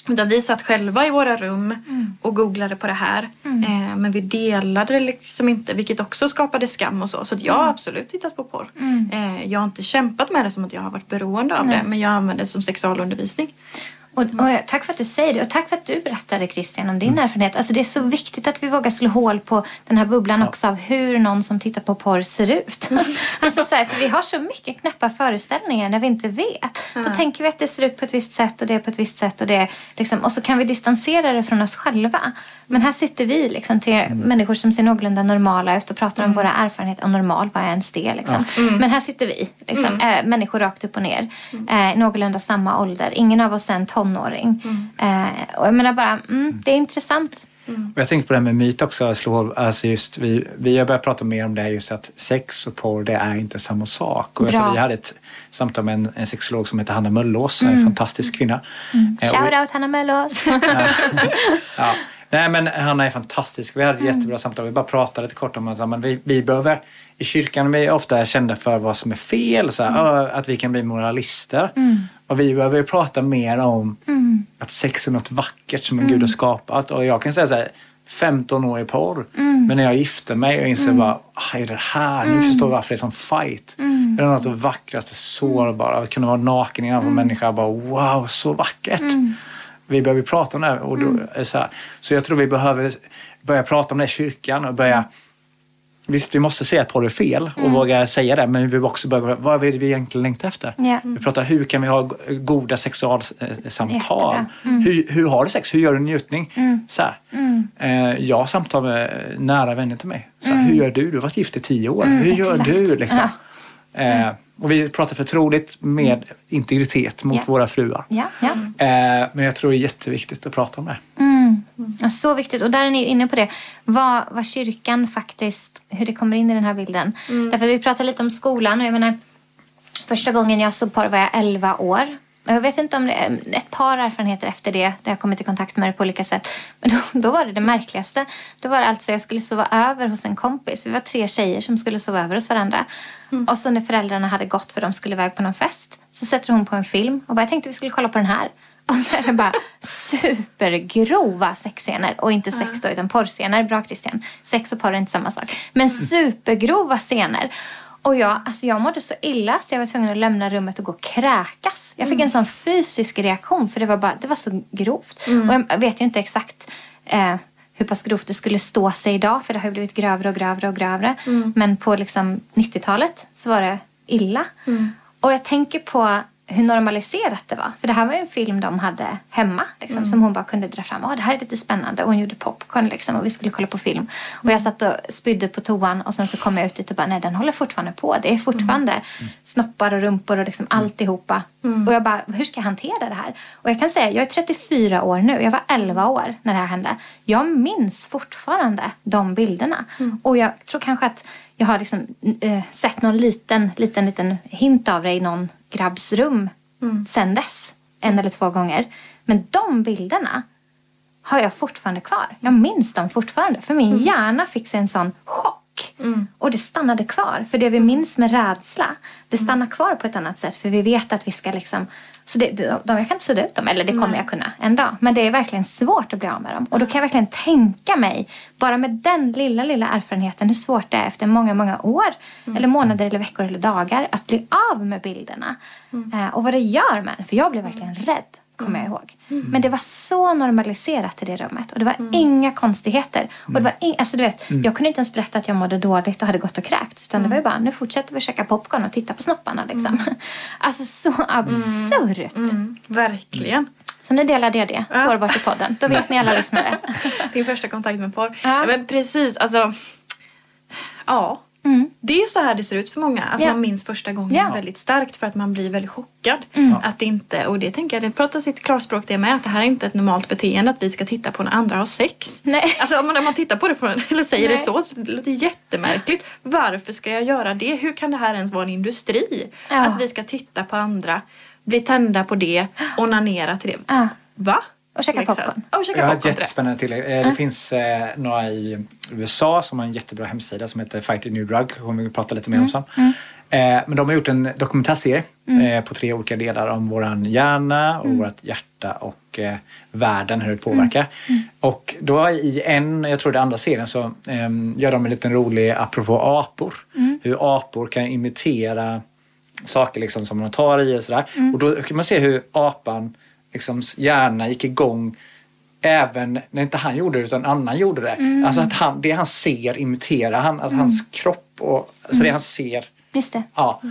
Utan vi satt själva i våra rum och googlade på det här. Eh, men vi delade det liksom inte, vilket också skapade skam och så. Så att jag har absolut tittat på porr. Eh, jag har inte kämpat med det som att jag har varit beroende av det, men jag använder det som sexualundervisning. Och, och tack för att du säger det och tack för att du berättade Christian om din Mm. erfarenhet. Alltså det är så viktigt att vi vågar slå hål på den här bubblan också av hur någon som tittar på porr ser ut. alltså så här, för vi har så mycket knäppa föreställningar när vi inte vet. Då tänker vi att det ser ut på ett visst sätt och det är på ett visst sätt och det liksom, och så kan vi distansera det från oss själva. Men här sitter vi, liksom, tre Mm. människor som ser någorlunda normala ut och pratar om våra erfarenheter. Och normal, vad är ens det? Liksom. Men här sitter vi, liksom, äh, människor rakt upp och ner. Äh, någorlunda samma ålder. Ingen av oss är en tonåring. Äh, och jag menar bara, mm, det är intressant. Och jag tänkte på det här med myt också, slå hål, alltså just vi, vi har börjat prata mer om det här just att sex och porr det är inte samma sak. Och vi hade ett samtal med en, en sexolog som heter Hanna Möllås, en fantastisk kvinna. Eh, och vi- Shout out Hanna Möllås. Ja. Nej men Hanna är fantastisk. Vi hade ett jättebra samtal. Vi bara pratade lite kort om att vi, vi behöver i kyrkan vi är ofta kända för vad som är fel. Så här, "Åh, Att vi kan bli moralister. Och vi behöver prata mer om att sex är något vackert som en Gud har skapat. Och jag kan säga så här, 15 år i porr. Men när jag gifte mig och inser bara, ah, är det här? Nu förstår jag varför det är sån fight. Det är något av det vackraste, sårbara. Att kunna vara naken inför en människa. Bara, wow, så vackert vi behöver prata om det här. Och då, det så, här. så jag tror vi behöver börja prata om det i kyrkan och börja Visst, vi måste säga att porr är fel och våga säga det, men vi behöver också börja, vad är det vi egentligen längtar efter? Ja. Vi pratar hur kan vi ha goda sexualsamtal? Jättebra. Hur, hur har du sex? Hur gör du njutning? Så här. Eh, jag har samtal med nära vänner till mig. Så här, Hur gör du? Du har varit gift i tio år. hur gör exakt. du? Liksom? Ja. Eh, och vi pratar förtroligt med integritet mot Ja. våra fruar. ja. Eh, men jag tror det är jätteviktigt att prata om det. Mm. Ja, så viktigt. Och där är ni inne på det. Vad, vad kyrkan faktiskt, hur det kommer in i den här bilden. Därför att vi pratar lite om skolan. Och jag menar, första gången jag såg porr var jag 11 år. Jag vet inte om det är ett par erfarenheter efter det, där jag kommit i kontakt med det på olika sätt. Men då, då var det det märkligaste. Då var det alltså jag skulle sova över hos en kompis. Vi var tre tjejer som skulle sova över hos varandra. Och så när föräldrarna hade gått för de skulle iväg på någon fest så sätter hon på en film och bara, jag tänkte vi skulle kolla på den här. Och så är det bara supergrova sexscener. Och inte sex då, utan porrscener. Bra Christian. Sex och porr är inte samma sak. Men supergrova scener. Och jag, alltså jag mådde så illa så jag var tvungen att lämna rummet och gå och kräkas. Jag fick en sån fysisk reaktion för det var, bara, det var så grovt. Och jag vet ju inte exakt eh, hur pass grovt det skulle stå sig idag för det har ju blivit grövre och grövre och grövre. Men på liksom 90-talet så var det illa. Och jag tänker på hur normaliserat det var. För det här var ju en film de hade hemma liksom, som hon bara kunde dra fram. Åh, det här är lite spännande. Och hon gjorde popcorn liksom, och vi skulle kolla på film. Och jag satt och spydde på toan och sen så kom jag ut dit och bara, nej den håller fortfarande på. Det är fortfarande snoppar och rumpor och liksom alltihopa. Och jag bara, hur ska jag hantera det här? Och jag kan säga, jag är 34 år nu. Jag var 11 år när det här hände. Jag minns fortfarande de bilderna. Och jag tror kanske att jag har liksom, eh, sett någon liten, liten, liten hint av det i någon grabbs rum sen dess. En eller två gånger. Men de bilderna har jag fortfarande kvar. Jag minns dem fortfarande. För min hjärna fick sig en sån chock. Och det stannade kvar. För det vi minns med rädsla, det stannar kvar på ett annat sätt. För vi vet att vi ska liksom... Så det, de, de, jag kan inte sudda ut dem, eller det kommer jag kunna en dag. Men det är verkligen svårt att bli av med dem. Och då kan jag verkligen tänka mig, bara med den lilla, lilla erfarenheten, hur svårt det är efter många, många år, eller månader, eller veckor eller dagar, att bli av med bilderna. Eh, och vad det gör med. För jag blev verkligen rädd kommer jag ihåg. Men det var så normaliserat i det rummet. Och det var inga konstigheter. Och det var in, alltså du vet, Jag kunde inte ens berätta att jag mådde dåligt och hade gått och kräkts. Utan det var ju bara, nu fortsätter vi käka popcorn och titta på snopparna. Liksom. Alltså så absurt. Verkligen. Så nu delade jag det, sårbart i podden. Då vet ni alla lyssnare. Din första kontakt med porr. Ja. Men precis, alltså. Ja. Det är så här det ser ut för många. Att Ja. man minns första gången Ja. väldigt starkt för att man blir väldigt chockad. Att det inte, och det tänker jag, det pratar sitt klarspråk det med. Att det här är inte ett normalt beteende att vi ska titta på när andra har sex. Nej. Alltså om man, om man tittar på det från, eller säger det Nej. så, så det låter jättemärkligt. Varför ska jag göra det? Hur kan det här ens vara en industri? Ja. Att vi ska titta på andra, bli tända på det, onanera till det. Ja. Va? Och käka popcorn. Och käka Jag har ett till det. jättespännande tillägg. Eh, Det finns eh, några i USA som har en jättebra hemsida som heter Fight a New Drug. kommer vi prata lite mer om sen. Eh, men de har gjort en dokumentärserie eh, på tre olika delar om våran hjärna och vårt hjärta och eh, världen, hur det påverkar. Och då i en, jag tror det andra serien, så eh, gör de en liten rolig apropå apor. Hur apor kan imitera saker liksom som de tar i och sådär. Och då kan man se hur apan liksom hjärna gick igång även när inte han gjorde det utan annan gjorde det. Alltså att han, det han ser imiterar han, alltså hans kropp och alltså det han ser. Just det. Ja.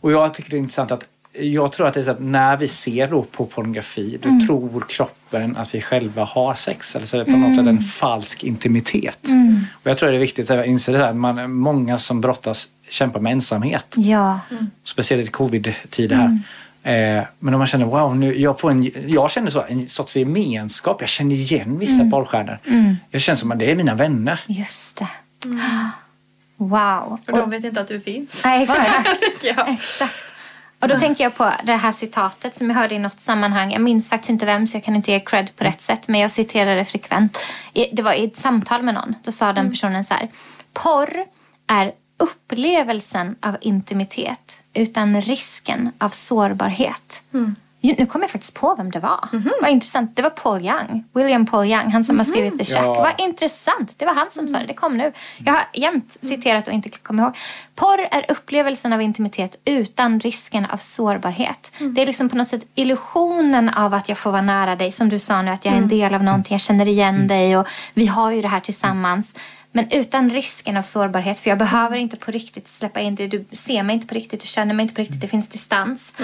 Och jag tycker det är intressant att jag tror att det är så att när vi ser då på pornografi då tror kroppen att vi själva har sex. Eller så är det på något sätt en falsk intimitet. Och jag tror det är viktigt att inse det här. Man, många som brottas kämpar med ensamhet. Ja. Speciellt i covid-tider här. Eh, men om man känner wow, nu, jag, får en, jag känner så, en sorts gemenskap. Jag känner igen vissa porrstjärnor. Jag känner som att det är mina vänner. Just det. Wow. Och de vet inte att du finns. Nej, exakt. Exakt. Och då tänker jag på det här citatet som jag hörde i något sammanhang. Jag minns faktiskt inte vem så jag kan inte ge cred på rätt sätt. Men jag citerar det frekvent. Det var i ett samtal med någon. Då sa den personen så här. Porr är upplevelsen av intimitet utan risken av sårbarhet. Ju- Nu kommer jag faktiskt på vem det var. Vad intressant. Det var Paul Young. William Paul Young. Han som har skrivit The Shack. Ja. Vad intressant. Det var han som sa det. Det kom nu. Jag har jämt citerat och inte kommit ihåg. Porr är upplevelsen av intimitet utan risken av sårbarhet. Det är liksom på något sätt illusionen av att jag får vara nära dig. Som du sa nu, att jag är en del av någonting. Jag känner igen dig och vi har ju det här tillsammans. Men utan risken av sårbarhet. För jag behöver inte på riktigt släppa in det. Du ser mig inte på riktigt. Du känner mig inte på riktigt. Det finns distans.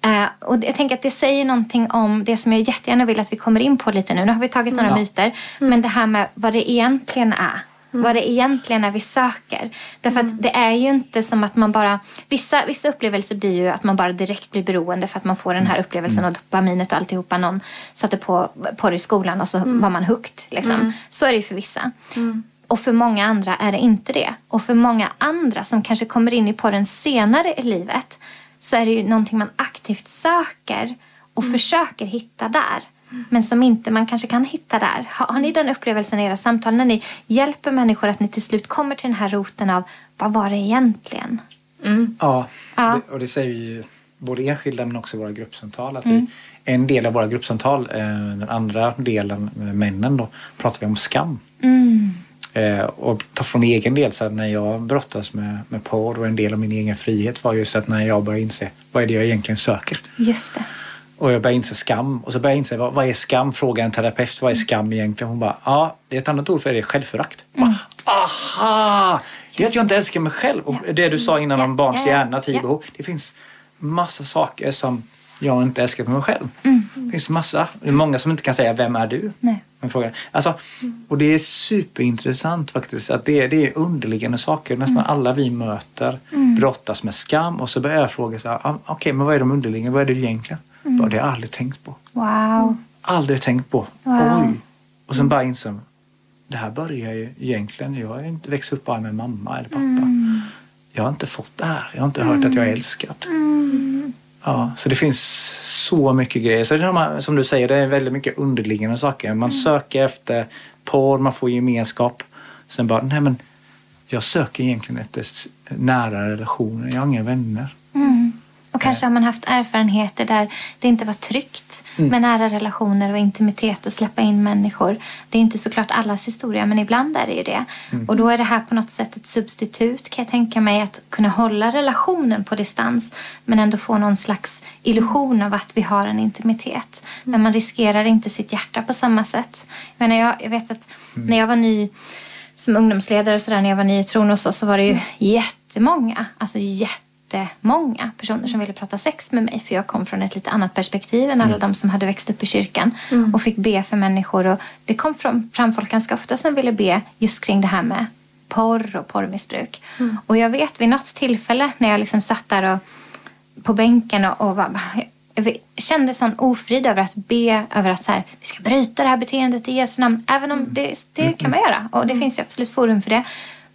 Eh, och jag tänker att det säger någonting om det som jag jättegärna vill att vi kommer in på lite nu. Nu har vi tagit några Ja. myter. Men det här med vad det egentligen är. Vad det egentligen är vi söker. Därför att det är ju inte som att man bara... Vissa, vissa upplevelser blir ju att man bara direkt blir beroende för att man får den här upplevelsen och dopaminet och alltihopa. Någon satte på porr i skolan och så var man hooked. Liksom. Så är det ju för vissa. Och för många andra är det inte det. Och för många andra som kanske kommer in i porren senare i livet så är det ju någonting man aktivt söker och försöker hitta där. Men som inte man kanske kan hitta där. Har, har ni den upplevelsen i era samtal när ni hjälper människor att ni till slut kommer till den här roten av vad var det egentligen? Ja, Ja. Det, och det säger ju både enskilda men också våra gruppsamtal. Att vi, en del av våra gruppsamtal, eh, den andra delen med männen då, pratar vi om skam. Eh, och ta från egen del, så när jag brottas med, med porr och en del av min egen frihet var just att när jag började inse vad är det jag egentligen söker. Just det. Och jag började inse skam. Och så började jag inse vad, vad är skam? Fråga en terapeut. Vad är skam egentligen? Hon bara, ja, det är ett annat ord för det, är självförakt. Bara, Aha! Det är att jag inte älskar mig själv. Och det du sa innan Ja, om barns ja, ja, hjärna, tid ja. behov. Det finns massa saker som jag inte älskat mig själv. Det finns massa. Det är många som inte kan säga vem är du? Nej. Men frågan. Alltså, och det är superintressant faktiskt. Att det, är, det är underliggande saker. Nästan alla vi möter brottas med skam. Och så börjar jag fråga så här, ah, okej men vad är de underliggande? Vad är det egentligen? Bara, det har jag aldrig tänkt på. Wow. Aldrig tänkt på. Wow. Oj. Och sen bara insåg det här börjar ju egentligen, jag har inte växt upp bara med mamma eller pappa. Jag har inte fått det här. Jag har inte hört att jag är älskad. Ja, så det finns så mycket grejer. Så det är de här, som du säger, det är väldigt mycket underliggande saker. Man söker efter porr, man får gemenskap. Sen bara, nej men jag söker egentligen efter nära relationer. Jag har inga vänner. Kanske har man haft erfarenheter där det inte var tryggt med nära relationer och intimitet och släppa in människor. Det är inte såklart allas historia, men ibland är det ju det. Och då är det här på något sätt ett substitut kan jag tänka mig att kunna hålla relationen på distans men ändå få någon slags illusion av att vi har en intimitet. Men man riskerar inte sitt hjärta på samma sätt. Jag, menar, jag, jag vet att när jag var ny som ungdomsledare och sådär när jag var ny i tron och så, så var det ju jättemånga, alltså jättemånga personer som ville prata sex med mig för jag kom från ett lite annat perspektiv än alla de som hade växt upp i kyrkan och fick be för människor. Och det kom fram, fram folk ganska ofta som ville be just kring det här med porr och porrmissbruk. Och jag vet vid något tillfälle när jag liksom satt där och på bänken och, och bara, jag kände sån ofrid över att be över att så här, vi ska bryta det här beteendet i Jesu namn. Även om det, det kan man göra och det finns ju absolut forum för det.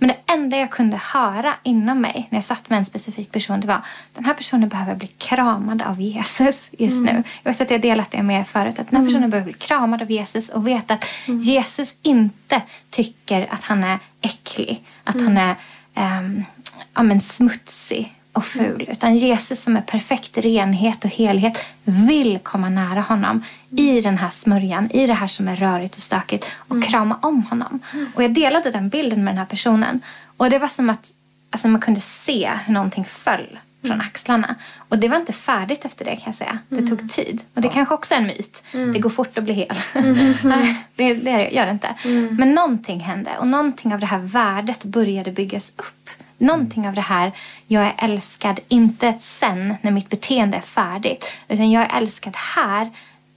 Men det enda jag kunde höra inom mig när jag satt med en specifik person det var den här personen behöver bli kramad av Jesus just nu. Jag vet att jag delat det med er förut. Att den här personen behöver bli kramad av Jesus och veta att Jesus inte tycker att han är äcklig. Att han är um, ja, men smutsig och ful. Utan Jesus som är perfekt renhet och helhet vill komma nära honom i den här smörjan, i det här som är rörigt och stökigt och krama om honom. Och jag delade den bilden med den här personen. Och det var som att alltså, man kunde se hur någonting föll från axlarna. Och det var inte färdigt efter det kan jag säga. Det tog tid. Och det kanske också är en myt. Det går fort att bli hel. Nej, det, det gör det inte. Men någonting hände och någonting av det här värdet började byggas upp. Någonting av det här, jag är älskad, inte sen när mitt beteende är färdigt. Utan jag är älskad här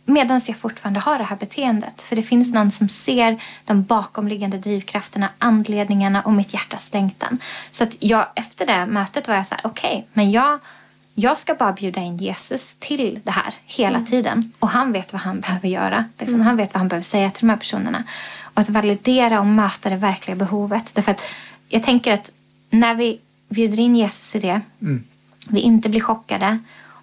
medan jag fortfarande har det här beteendet. För det finns någon som ser de bakomliggande drivkrafterna, anledningarna och mitt hjärtas längtan. Så att jag, efter det mötet var jag så här, okej, okay, men jag, jag ska bara bjuda in Jesus till det här hela tiden. Och han vet vad han behöver göra. Liksom, Han vet vad han behöver säga till de här personerna. Och att validera och möta det verkliga behovet. Därför att jag tänker att när vi bjuder in Jesus i det, vi inte blir chockade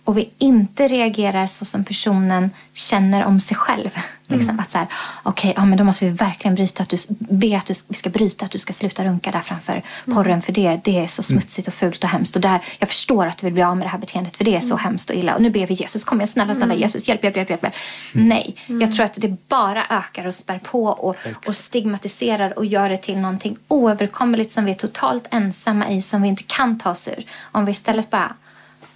och vi inte reagerar så som personen känner om sig själv. Liksom att så här, okay, ja, men då måste vi verkligen bryta att du, be att du, vi ska bryta att du ska sluta runka där framför porren för det, det är så smutsigt och fult och hemskt. Och där, jag förstår att du vill bli av med det här beteendet för det är så hemskt och illa. Och nu ber vi Jesus, kom igen snälla, snälla Jesus, hjälp, hjälp, hjälp. hjälp. Nej, jag tror att det bara ökar och spär på och, och stigmatiserar och gör det till någonting oöverkomligt som vi är totalt ensamma i, som vi inte kan ta oss ur. Om vi istället bara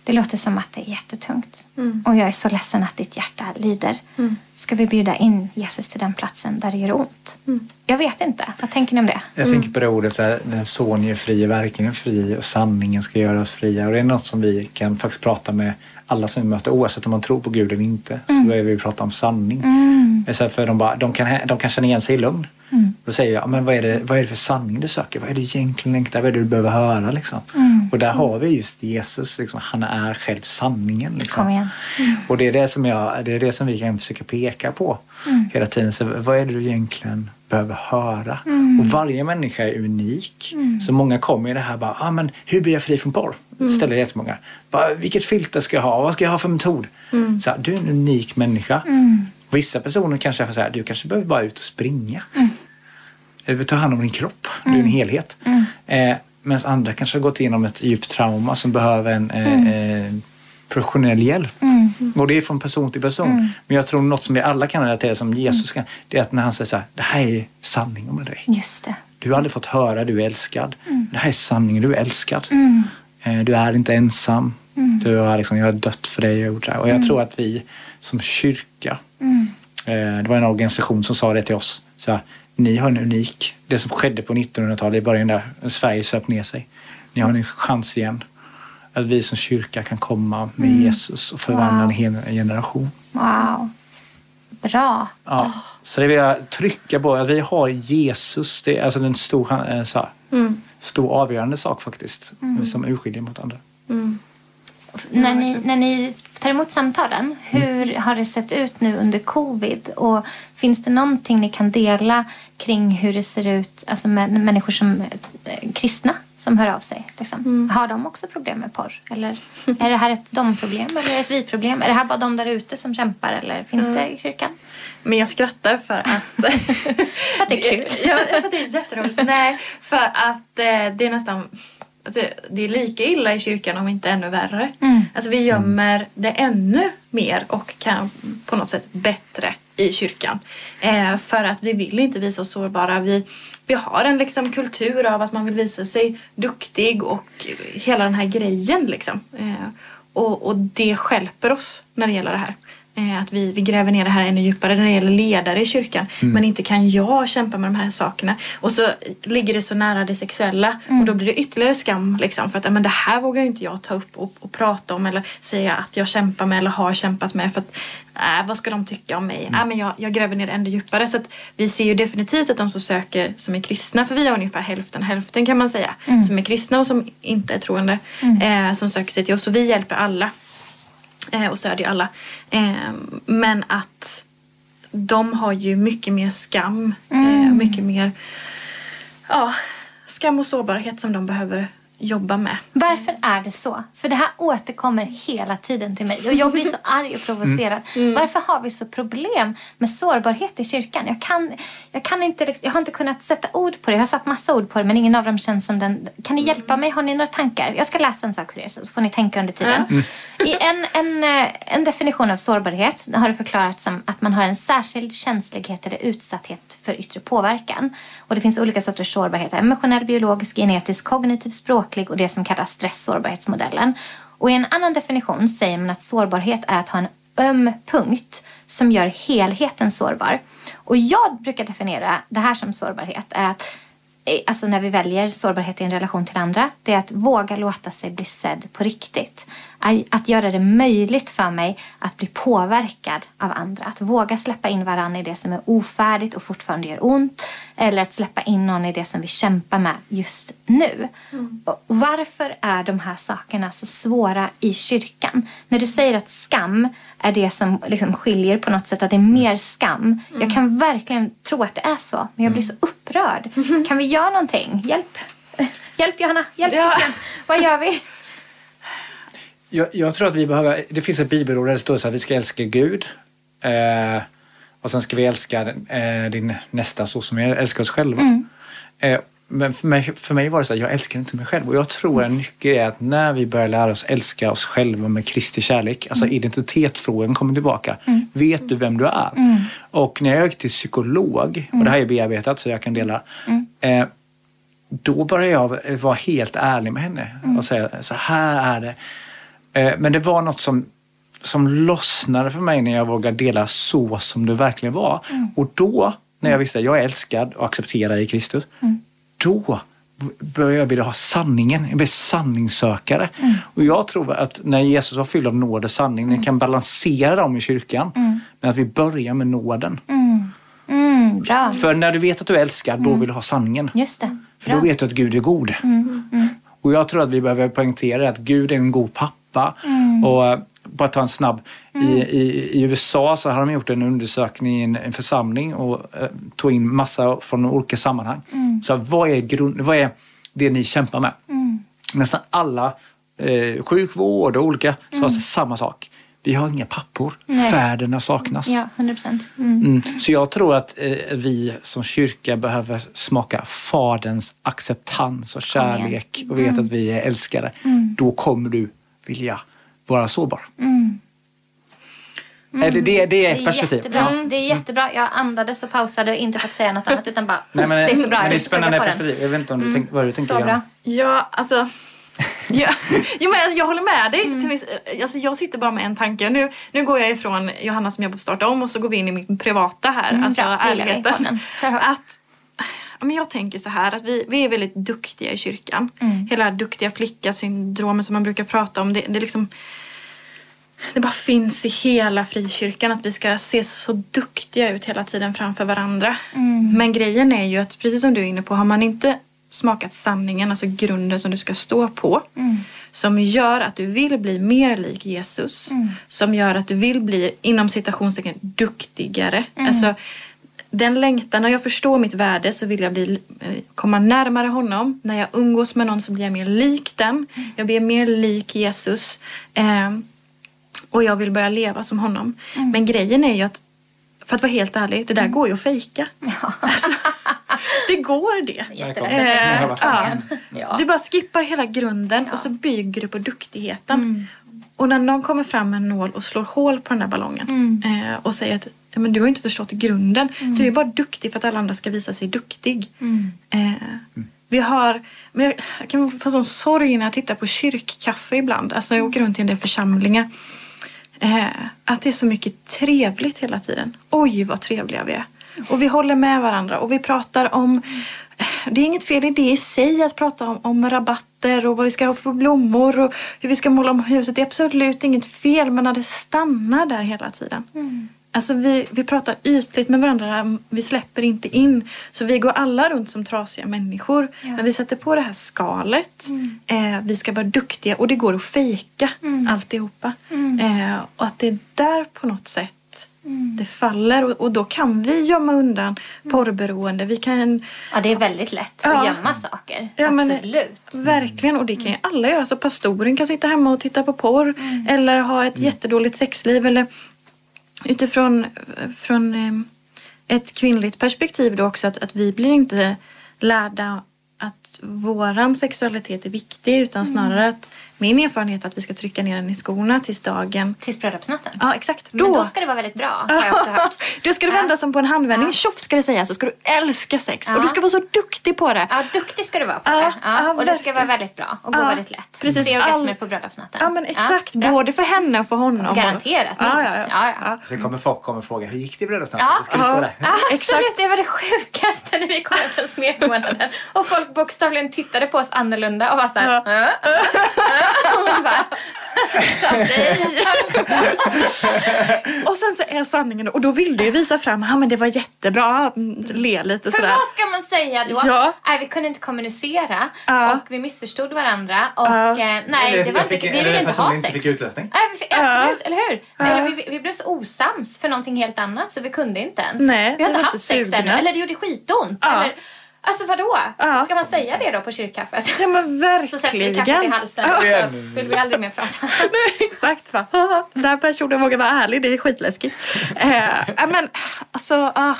det låter som att det är jättetungt. Mm. Och jag är så ledsen att ditt hjärta lider. Mm. Ska vi bjuda in Jesus till den platsen där det gör ont? Mm. Jag vet inte. Vad tänker ni om det? Jag tänker på det ordet, den son är fri, verkligen fri och sanningen ska göra oss fria. Och det är något som vi kan faktiskt prata med alla som vi möter, oavsett om man tror på Gud eller inte, så börjar vi prata om sanning. Mm. För de, bara, de, kan, de kan känna igen sig i lugn. Mm. Då säger jag, men vad är, det, vad är det för sanning du söker? Vad är det egentligen längtar? Vad är det du behöver höra? Liksom? Mm. Och där har vi just Jesus, liksom, han är själv sanningen. Liksom. Mm. Och det är det, som jag, det är det som vi kan försöka peka på Mm. hela tiden. Så vad är det du egentligen behöver höra? Mm. Och varje människa är unik. Så många kommer i det här bara, ah, men hur blir jag fri från porr? Mm. Ställer jättemånga. Bara, vilket filter ska jag ha? Vad ska jag ha för metod? Mm. Så här, du är en unik människa. Vissa personer kanske får säga, du kanske behöver bara ut och springa. Mm. Eller ta hand om din kropp. Du är en helhet. Eh, Medan andra kanske har gått igenom ett djupt trauma som behöver en eh, eh, professionell hjälp. Mm. Och det är från person till person. Men jag tror något som vi alla kan relatera som Jesus kan, det är att när han säger så här, det här är sanningen med dig. Just det. Du har aldrig fått höra du är älskad. Det här är sanningen, du är älskad. Eh, Du är inte ensam. Du har liksom, jag har dött för dig och gjort det här. Och jag tror att vi som kyrka, eh, det var en organisation som sa det till oss. Så här, ni har en unik, det som skedde på 1900-talet i början där Sverige söp ner sig. Ni har en chans igen att vi som kyrka kan komma med Jesus och förvandla Wow. en hel generation. Wow. Bra. Ja. Så det vill jag trycka på, att vi har Jesus. Det är alltså en stor, eh, så här, stor avgörande sak faktiskt, som urskiljer mot andra. När ni, när ni tar emot samtalen, hur har det sett ut nu under covid? Och finns det någonting ni kan dela kring hur det ser ut alltså med människor som eh, kristna som hör av sig? Liksom? Har de också problem med porr? Eller är det här ett de-problem eller är ett vi-problem? Är det här bara de där ute som kämpar eller finns det i kyrkan? Men jag skrattar för att... För att det är kul. ja, för att det är jätteroligt. Nej, för att eh, det är nästan... Alltså, det är lika illa i kyrkan om inte ännu värre. Mm. Alltså vi gömmer det ännu mer och kan på något sätt bättre i kyrkan. Eh, för att vi vill inte visa oss sårbara. Vi, vi har en liksom kultur av att man vill visa sig duktig och hela den här grejen liksom. Eh, och, och det skälper oss när det gäller det här. Eh, att vi, vi gräver ner det här ännu djupare när det gäller ledare i kyrkan. Men inte kan jag kämpa med de här sakerna. Och så ligger det så nära det sexuella och då blir det ytterligare skam. Liksom, för att "Ja, men det här vågar inte jag ta upp och, och prata om eller säga att jag kämpar med eller har kämpat med. För att, äh, vad ska de tycka om mig? Äh, men jag, jag gräver ner det ännu djupare. Så att vi ser ju definitivt att de som söker som är kristna, för vi har ungefär hälften hälften kan man säga, som är kristna och som inte är troende, eh, som söker sig till oss. Så vi hjälper alla och stödjer alla. Eh, men att de har ju mycket mer skam, eh, mycket mer ja, skam och sårbarhet som de behöver jobba med. Varför är det så? För det här återkommer hela tiden till mig och jag blir så arg och provocerad. Varför har vi så problem med sårbarhet i kyrkan? Jag, kan, jag, kan inte, liksom- jag har inte kunnat sätta ord på det. Jag har satt massa ord på det men ingen av dem känns som den. Kan ni hjälpa mig? Har ni några tankar? Jag ska läsa en sak för er så får ni tänka under tiden. I en, en, eh, en definition av sårbarhet har det förklarats som att man har en särskild känslighet eller utsatthet för yttre påverkan. Och det finns olika sorters sårbarhet. Emotionell, biologisk, genetisk, kognitiv, språklig och det som kallas stresssårbarhetsmodellen. Och i en annan definition säger man att sårbarhet är att ha en öm punkt som gör helheten sårbar. Och jag brukar definiera det här som sårbarhet är att eh, Alltså när vi väljer sårbarhet i en relation till andra. Det är att våga låta sig bli sedd på riktigt. Att göra det möjligt för mig att bli påverkad av andra. Att våga släppa in varandra i det som är ofärdigt och fortfarande gör ont. Eller att släppa in någon i det som vi kämpar med just nu. Och varför är de här sakerna så svåra i kyrkan? När du säger att skam är det som liksom skiljer på något sätt, att det är mer skam. Jag kan verkligen tro att det är så, men jag blir så upprörd. Kan vi göra någonting? Hjälp! Hjälp Johanna! Hjälp Ja. Christian! Vad gör vi? Jag, jag tror att vi behöver, det finns ett bibelord där det står så att vi ska älska Gud. Eh, och sen ska vi älska eh, din nästa så som vi älskar oss själva. Eh, men för mig, för mig var det så att jag älskar inte mig själv. Och jag tror en nyckel är att när vi börjar lära oss älska oss själva med Kristi kärlek, alltså identitetsfrågan kommer tillbaka. Vet du vem du är? Och när jag gick till psykolog, och det här är bearbetat så jag kan dela, eh, då började jag vara helt ärlig med henne och säga så här är det. Eh, Men det var något som, som lossnade för mig när jag vågade dela så som det verkligen var. Och då, när jag visste att jag är älskad och accepterad i Kristus, då började jag vilja ha sanningen. Jag blev sanningssökare. Och jag tror att när Jesus var fylld av nåd och sanning, ni kan balansera dem i kyrkan. Men att vi börjar med nåden. Mm, bra. För när du vet att du är älskad, då vill du ha sanningen. Just det. För då vet du att Gud är god. Och jag tror att vi behöver poängtera att Gud är en god pappa. Och eh, bara ta en snabb. I, i, I USA så har de gjort en undersökning i en, en församling och eh, tog in massa från olika sammanhang. Så vad är, grund, vad är det ni kämpar med? Nästan alla eh, sjukvård och olika sa samma sak. Vi har inga pappor. Nej. Fäderna saknas. Ja, 100 procent. Mm. Mm. Så jag tror att eh, vi som kyrka behöver smaka Faderns acceptans och kärlek och veta att vi är älskade. Då kommer du vilja vara sårbar. Eller det, det är ett Det är perspektiv. jättebra. Ja. Det är jättebra. Jag andades och pausade, inte för att säga något annat utan bara Nej, men, det är så bra. men jag det är spännande perspektiv. Jag vet inte om du tänk, vad du tänkte Så göra. bra. Ja, alltså... Ja, men jag- jag håller med dig. Viss, alltså, jag sitter bara med en tanke. Nu, nu går jag ifrån Johanna som jobbar på Starta om och så går vi in i min privata här. Mm, alltså bra. Ärligheten. Att ja, men jag tänker så här att vi, vi är väldigt duktiga i kyrkan. Mm. Hela duktiga flicka-syndromet som man brukar prata om. Det, det, liksom, det bara finns i hela frikyrkan att vi ska se så duktiga ut hela tiden framför varandra. Mm. Men grejen är ju att precis som du är inne på, har man inte smakat sanningen, alltså grunden som du ska stå på, Mm. som gör att du vill bli mer lik Jesus, Mm. som gör att du vill bli, inom citationstecken, duktigare. Alltså, den längtan, när jag förstår mitt värde så vill jag bli, eh, komma närmare honom. När jag umgås med någon så blir jag mer lik den. Jag blir mer lik Jesus. Eh, och jag vill börja leva som honom. Men grejen är ju att, för att vara helt ärlig, det där går ju att fejka. Alltså, det går det. Eh, ja. Ja. Du bara skippar hela grunden och så bygger du på duktigheten. Och när någon kommer fram med en nål och slår hål på den där ballongen eh, och säger att "Ja, men du har inte förstått grunden. Du är bara duktig för att alla andra ska visa sig duktig. Eh, vi har, men jag, jag kan få sån sorg när jag tittar på kyrkkaffe ibland. Alltså jag åker runt i en del församlingar. Eh, att det är så mycket trevligt hela tiden. Oj vad trevliga vi är. Och vi håller med varandra och vi pratar om det är inget fel i det i sig att prata om, om rabatter och vad vi ska ha för blommor och hur vi ska måla om huset. Det är absolut inget fel men när det stannar där hela tiden. Alltså vi, vi pratar ytligt med varandra, vi släpper inte in. Så vi går alla runt som trasiga människor. Ja. Men vi sätter på det här skalet. Eh, vi ska vara duktiga och det går att fejka alltihopa. Eh, och att det är där på något sätt det faller. Och, och då kan vi gömma undan porrberoende. Vi kan ja, det är väldigt lätt Ja. att gömma saker. Ja, men- Absolut. Verkligen, och det kan ju alla göra. Så pastoren kan sitta hemma och titta på porr eller ha ett jättedåligt sexliv. Eller utifrån från, eh, ett kvinnligt perspektiv då också att, att vi blir inte lärda att våran sexualitet är viktig utan snarare att min erfarenhet är att vi ska trycka ner den i skorna tills dagen. Tills bröllopsnatten. Ja, exakt. Men då ska det vara väldigt bra, har jag också hört. Då ska du vända som på en handvändning. Ja. Tjoff ska det säga. Så ska du älska sex. Ja. Och du ska vara så duktig på det. Ja, duktig ska du vara på Ja, det. Ja, och det ska vara väldigt bra och gå Ja, väldigt lätt. precis. Tre orgasmer All- på bröllopsnatten. Ja men exakt, både för henne och för honom. Garanterat, ja, minst. ja, ja. Ja, ja. Sen kommer folk kommer fråga, hur gick det i bröllopsnatten? Ja. Då ska det stå där. Ja, absolut, Exakt. det var det sjukaste när vi kom hem från smekmånaden och folk bokstavligen tittade på oss annorlunda och var såhär... Ja. Ja. Och man bara... "Så, nej." Och sen så är sanningen då, och då vill du ju visa fram, ja men det var jättebra, le lite För sådär. vad ska man säga då? Ja. Nej, vi kunde inte kommunicera Ja. och vi missförstod varandra och Ja. eh, nej, Eller det var inte, fick- vi ville inte ha sex. inte fick utlösning. Nej, vi fick, Ja. absolut, eller hur? Ja. Eller vi, vi blev så osams för någonting helt annat så vi kunde inte ens. Nej, vi har inte haft sex ännu. Eller det gjorde skitont. Ja. Eller, alltså vadå? Ja. Ska man säga det då på kyrkkaffet? Ja men Så sätter vi kaffet i verkligen. halsen och så vill vi aldrig mer prata. Nej, exakt va. Den här personen vågar vara ärlig, det är skitläskigt. Eh, ja, men alltså, ah,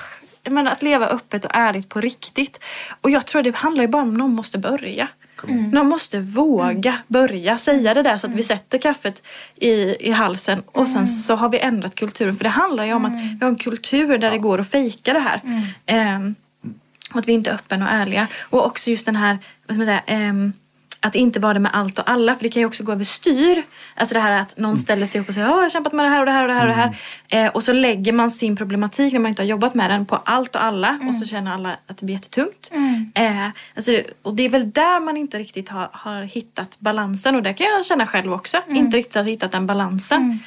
menar, att leva öppet och ärligt på riktigt. Och jag tror det handlar ju bara om att någon måste börja. Någon måste våga börja säga det där så att vi sätter kaffet i, i halsen och sen så har vi ändrat kulturen. För det handlar ju om att vi har en kultur där det går att fejka det här. Och att vi inte är öppna och ärliga. Och också just den här, vad ska man säga, ehm, att inte vara det med allt och alla. För det kan ju också gå överstyr. Alltså det här att någon ställer sig upp och säger "Ja, jag har kämpat med det här och det här och det här. Och, det här. Eh, och så lägger man sin problematik när man inte har jobbat med den på allt och alla. Och så känner alla att det blir jättetungt. Eh, alltså, och det är väl där man inte riktigt har, har hittat balansen. Och det kan jag känna själv också. Inte riktigt har hittat den balansen.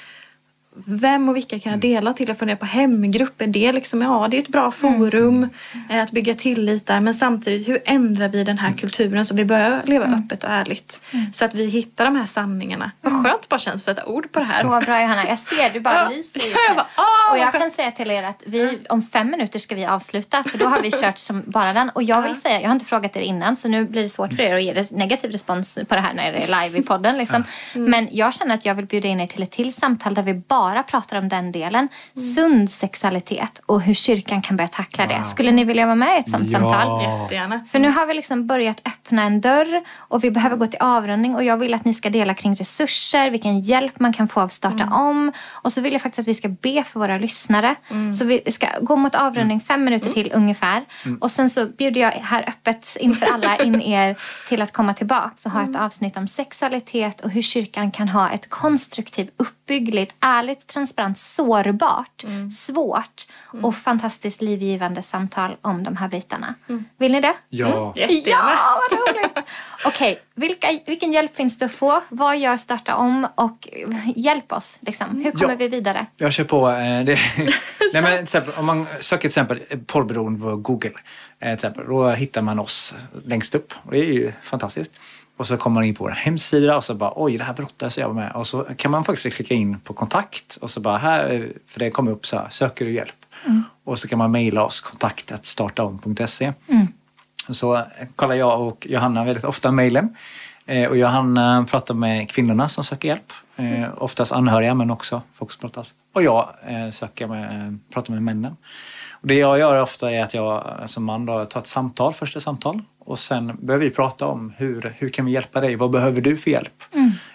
Vem och vilka kan jag dela till? Jag funderar på hemgrupp. Är det liksom, ja det är ett bra forum eh, att bygga tillit där. Men samtidigt, hur ändrar vi den här kulturen så vi börjar leva öppet och ärligt? Så att vi hittar de här sanningarna. Vad skönt bara känns att sätta ord på det här. Så bra Johanna, jag ser du bara lyser just nu. bara, "Åh, Och jag kan skönt." säga till er att vi, om fem minuter ska vi avsluta för då har vi kört som bara den. Och jag vill säga, jag har inte frågat er innan så nu blir det svårt för er att ge negativ respons på det här när det är live i podden. Liksom. Men jag känner att jag vill bjuda in er till ett till samtal där vi bara pratar om den delen. Sund sexualitet och hur kyrkan kan börja tackla det. Skulle ni vilja vara med i ett sånt Ja. samtal? Jättegärna. För nu har vi liksom börjat öppna en dörr och vi behöver gå till avrundning och jag vill att ni ska dela kring resurser, vilken hjälp man kan få av Starta om. Och så vill jag faktiskt att vi ska be för våra lyssnare. Så vi ska gå mot avrundning fem minuter till ungefär. Och sen så bjuder jag här öppet inför alla in er till att komma tillbaka och ha ett avsnitt om sexualitet och hur kyrkan kan ha ett konstruktivt, uppbyggligt, ärligt ärligt, transparent, sårbart, svårt och fantastiskt livgivande samtal om de här bitarna. Vill ni det? Ja. Jättegärna. Ja, vad roligt! Okej, vilka, vilken hjälp finns det att få? Vad gör Starta om? Och hjälp oss, liksom. Hur kommer Ja. vi vidare? Jag kör på. Eh, det, nej, men exempel, om man söker till exempel porrberoende på Google. Eh, exempel, då hittar man oss längst upp. Och det är ju fantastiskt. Och så kommer man in på vår hemsida och så bara oj det här brottas jag med. Och så kan man faktiskt klicka in på kontakt och så bara här, för det kommer upp så här, söker du hjälp? Och så kan man mejla oss kontaktat startaom.se. Så eh, kollar jag och Johanna väldigt ofta mejlen. Eh, och Johanna pratar med kvinnorna som söker hjälp. Eh, oftast anhöriga men också folk som brottas. Och jag eh, söker med, pratar med männen. Och det jag gör ofta är att jag eh, som man då, tar ett samtal, första samtal. Och sen börjar vi prata om hur, hur kan vi hjälpa dig? Vad behöver du för hjälp?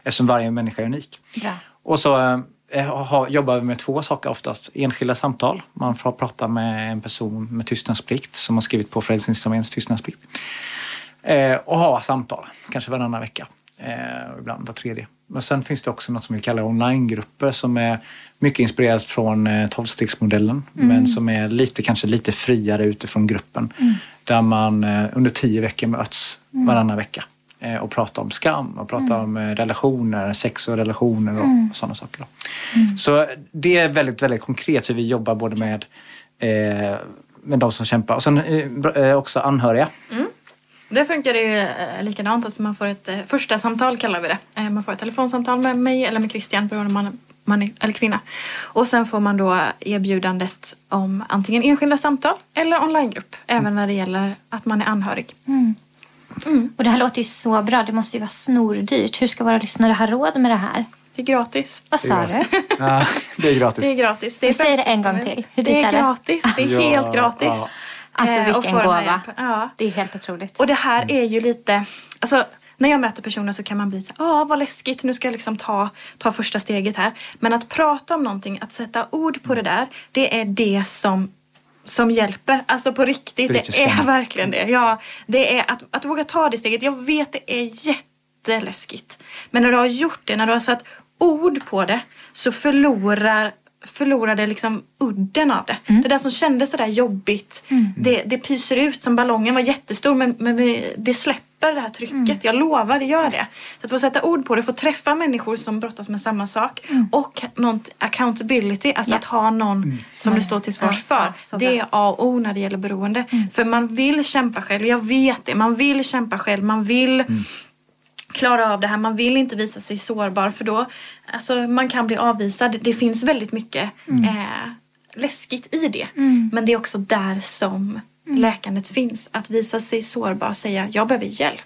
Eftersom varje människa är unik. Bra. Och så eh, ha, jobbar vi med två saker oftast. Enskilda samtal. Man får prata med en person med tystnadsplikt som har skrivit på Frälsningsarméns tystnadsplikt. Eh, och ha samtal, kanske varannan vecka. Eh, och ibland var tredje. Men sen finns det också något som vi kallar onlinegrupper som är mycket inspirerat från eh, tolvstegsmodellen men som är lite, kanske lite friare utifrån gruppen. Där man eh, under tio veckor möts varannan vecka eh, och pratar om skam och pratar om eh, relationer, sex och relationer och sådana saker. Då. Så det är väldigt, väldigt konkret hur vi jobbar både med, med de som kämpar och sen också anhöriga. Det funkar det ju eh, likadant. Alltså man får ett eh, första samtal kallar vi det. Eh, man får ett telefonsamtal med mig eller med Christian beroende om man, man är, eller kvinna. Och sen får man då erbjudandet om antingen enskilda samtal eller onlinegrupp. Även när det gäller att man är anhörig. Och det här låter ju så bra. Det måste ju vara snordyrt. Hur ska våra lyssnare ha råd med det här? Det är gratis. Vad sa du? Ja, det är gratis. Det är gratis. Det är Men säg det en gång till. Hur det dyrt är är det? gratis. Det är Ja, helt gratis. ja. Alltså Eh, och vilken gåva. Ja. Det är helt otroligt. Och det här är ju lite, alltså när jag möter personer så kan man bli så ja ah, vad läskigt, nu ska jag liksom ta, ta första steget här. Men att prata om någonting, att sätta ord på det där, det är det som som hjälper. Alltså på riktigt, det är verkligen det. Ja, det är att, att våga ta det steget. Jag vet det är jätteläskigt. Men när du har gjort det, när du har satt ord på det så förlorar förlorar det liksom udden av det. Det där som kändes sådär jobbigt, det, det pyser ut som ballongen var jättestor men, men vi, det släpper det här trycket. Jag lovar, det gör det. Så att få sätta ord på det, få träffa människor som brottas med samma sak och något accountability, alltså Ja. att ha någon som du står till svars Ja, för. ja, det är. A och O när det gäller beroende. För man vill kämpa själv, jag vet det. Man vill kämpa själv, man vill klara av det här. Man vill inte visa sig sårbar för då, alltså man kan bli avvisad. Det finns väldigt mycket eh, läskigt i det. Men det är också där som läkandet finns. Att visa sig sårbar och säga jag behöver hjälp.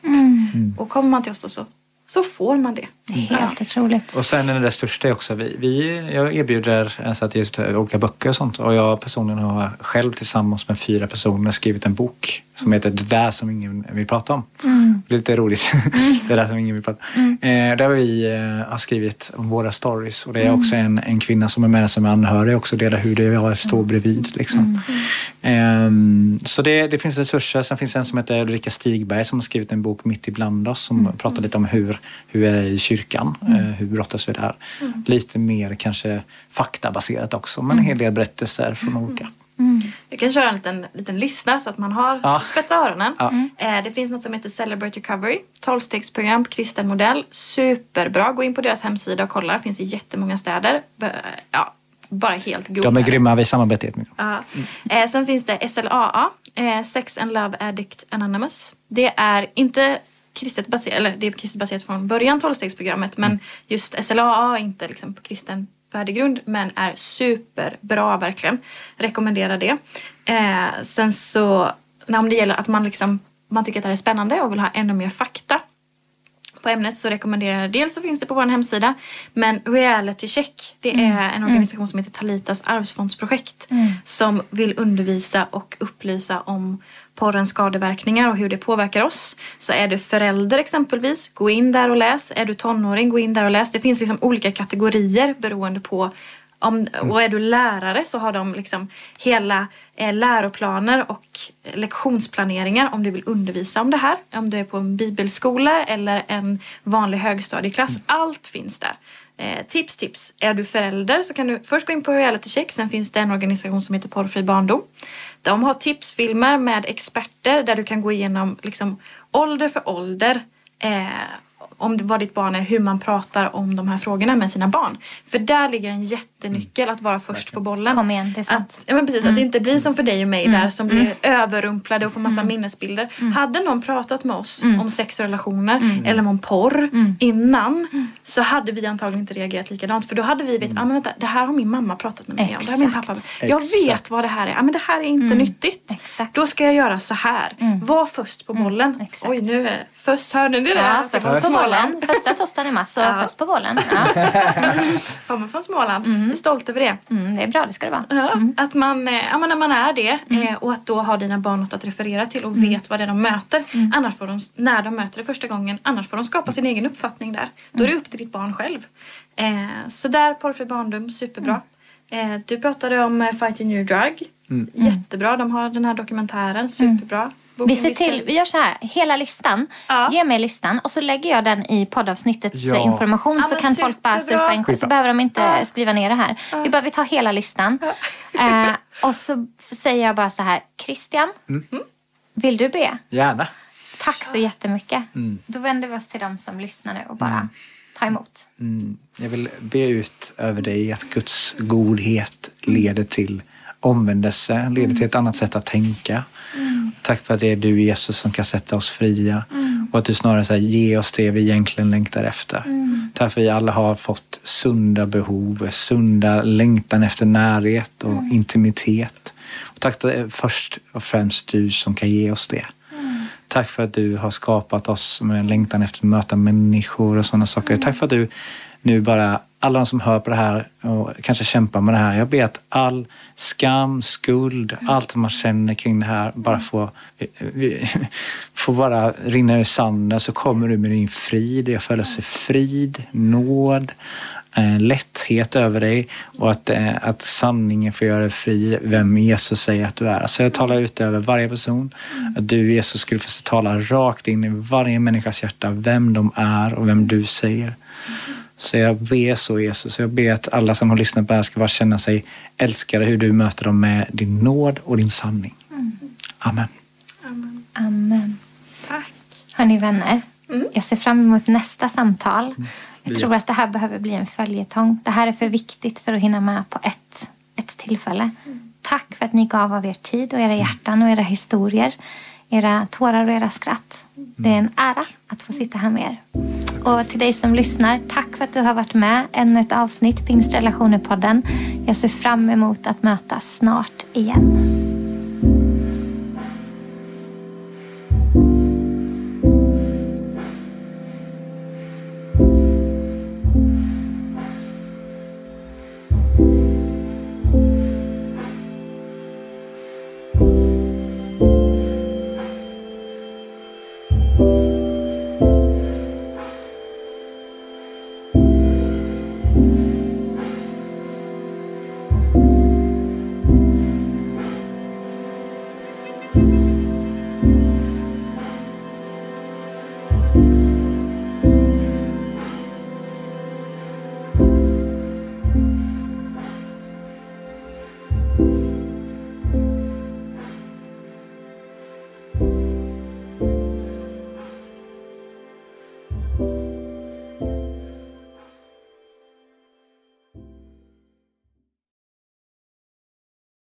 Och kommer man till oss då så, så får man det. Det är helt otroligt. Och sen är det största är också, vi, vi, jag erbjuder alltså att just olika böcker och sånt. Och jag personligen har själv tillsammans med fyra personer skrivit en bok som heter Det där som ingen vill prata om. Det är lite roligt. det där som ingen vill prata om. Eh, där vi eh, har skrivit om våra stories. Och det är också en, en kvinna som är med som är anhörig också delar hur det är att stå bredvid. Liksom. Ehm, så det, det finns resurser. Sen finns det en som heter Ulrika Stigberg som har skrivit en bok Mitt ibland oss som pratar lite om hur, hur är i kyrkan. eh, Hur brottas vi där. Lite mer kanske faktabaserat också men en hel del berättelser från olika. Jag kan köra en liten, liten lista så att man har Ja. spetsa öronen. Ja. Eh, det finns något som heter Celebrate Recovery. 12-stegsprogram på kristen modell. Superbra. Gå in på deras hemsida och kolla. Finns i jättemånga städer. Ja, bara helt googla. De är det. grymma, vi samarbetar jättemycket. Ja. Eh, sen finns det SLAA, Sex and Love Addict Anonymous. Det är inte kristet baserat, eller det är kristet baserat från början 12-stegsprogrammet men just SLAA är inte liksom på kristen värdegrund men är superbra verkligen. Rekommenderar det. Eh, sen så, när om det gäller att man liksom man tycker att det här är spännande och vill ha ännu mer fakta på ämnet så rekommenderar jag dels så finns det på vår hemsida men Reality Check det är en organisation som heter Talitas arvsfondsprojekt som vill undervisa och upplysa om porrens skadeverkningar och hur det påverkar oss. Så är du förälder exempelvis, gå in där och läs. Är du tonåring, gå in där och läs. Det finns liksom olika kategorier beroende på om, och är du lärare så har de liksom hela eh, läroplaner och lektionsplaneringar om du vill undervisa om det här. Om du är på en bibelskola eller en vanlig högstadieklass. Allt finns där. Eh, tips, tips. Är du förälder så kan du först gå in på reality check. Sen finns det en organisation som heter Porrfri barndom. De har tipsfilmer med experter där du kan gå igenom liksom, ålder för ålder. Eh, om vad ditt barn är, hur man pratar om de här frågorna med sina barn. För där ligger en jättenyckel att vara först på bollen. Kom igen, det är sant. Att, ja, men precis, Mm. att det inte blir som för dig och mig där som blir överrumplade och får massa minnesbilder. Hade någon pratat med oss om sex och relationer eller om porr innan så hade vi antagligen inte reagerat likadant. För då hade vi vetat, ah, men vänta, det här har min mamma pratat med mig om. Det här min pappa. Exakt. Jag vet Exakt. vad det här är. Ah, men det här är inte nyttigt. Exakt. Då ska jag göra så här. Var först på bollen. Exakt. Oj, nu är först hörde ni det? Ja, först på. Bollen. Första torsdagen i mars, så Ja. först på bollen. Ja. Kommer från Småland. Jag är stolt över det. Mm, det är bra, det ska det vara. Ja, Att man, eh, ja, men när man är det eh, och att då har dina barn något att referera till och vet vad det är de möter. Annars får de, när de möter det första gången, annars får de skapa sin egen uppfattning där. Då är det upp till ditt barn själv. Eh, så där, Porrfri barndom, superbra. Eh, du pratade om eh, Fighting New Drug. Jättebra, de har den här dokumentären, superbra. Boken Vi ser till, vi gör så här, hela listan. Ja. Ge mig listan och så lägger jag den i poddavsnittets Ja. eh, information Ja, så kan folk bara surfa in. Så behöver de inte skriva ner det här. Vi, bara, vi tar hela listan. Eh, och så säger jag bara så här, Christian, vill du be? Gärna. Tack så jättemycket. Då vänder vi oss till de som lyssnar nu och bara ta emot. Mm. Jag vill be ut över dig att Guds godhet leder till omvändelse, leder till ett annat sätt att tänka. Tack för att det är du Jesus som kan sätta oss fria och att du snarare säger ge oss det vi egentligen längtar efter. Tack för att vi alla har fått sunda behov, sunda längtan efter närhet och intimitet. Och tack att det är först och främst du som kan ge oss det. Tack för att du har skapat oss med en längtan efter att möta människor och sådana saker. Tack för att du nu bara, alla de som hör på det här och kanske kämpar med det här. Jag ber att all skam, skuld, allt som man känner kring det här bara får, får bara rinna i sanden så kommer du med din frid. Jag födelser frid, nåd, lätthet över dig och att, eh, att sanningen får göra dig fri, vem Jesus säger att du är. Så jag talar ut över varje person, att du Jesus skulle få tala rakt in i varje människas hjärta, vem de är och vem du säger. Så jag ber så Jesus, jag ber att alla som har lyssnat på det här ska bara känna sig älskade hur du möter dem med din nåd och din sanning. Amen. Amen. Amen. Tack. Hörni vänner, jag ser fram emot nästa samtal. Jag tror också. att det här behöver bli en följetong. Det här är för viktigt för att hinna med på ett, ett tillfälle. Tack för att ni gav av er tid och era hjärtan och era historier. Era tårar och era skratt. Det är en ära att få sitta här med er. Och till dig som lyssnar, tack för att du har varit med. Ännu ett avsnitt Pingstrelationer-podden. Jag ser fram emot att mötas snart igen.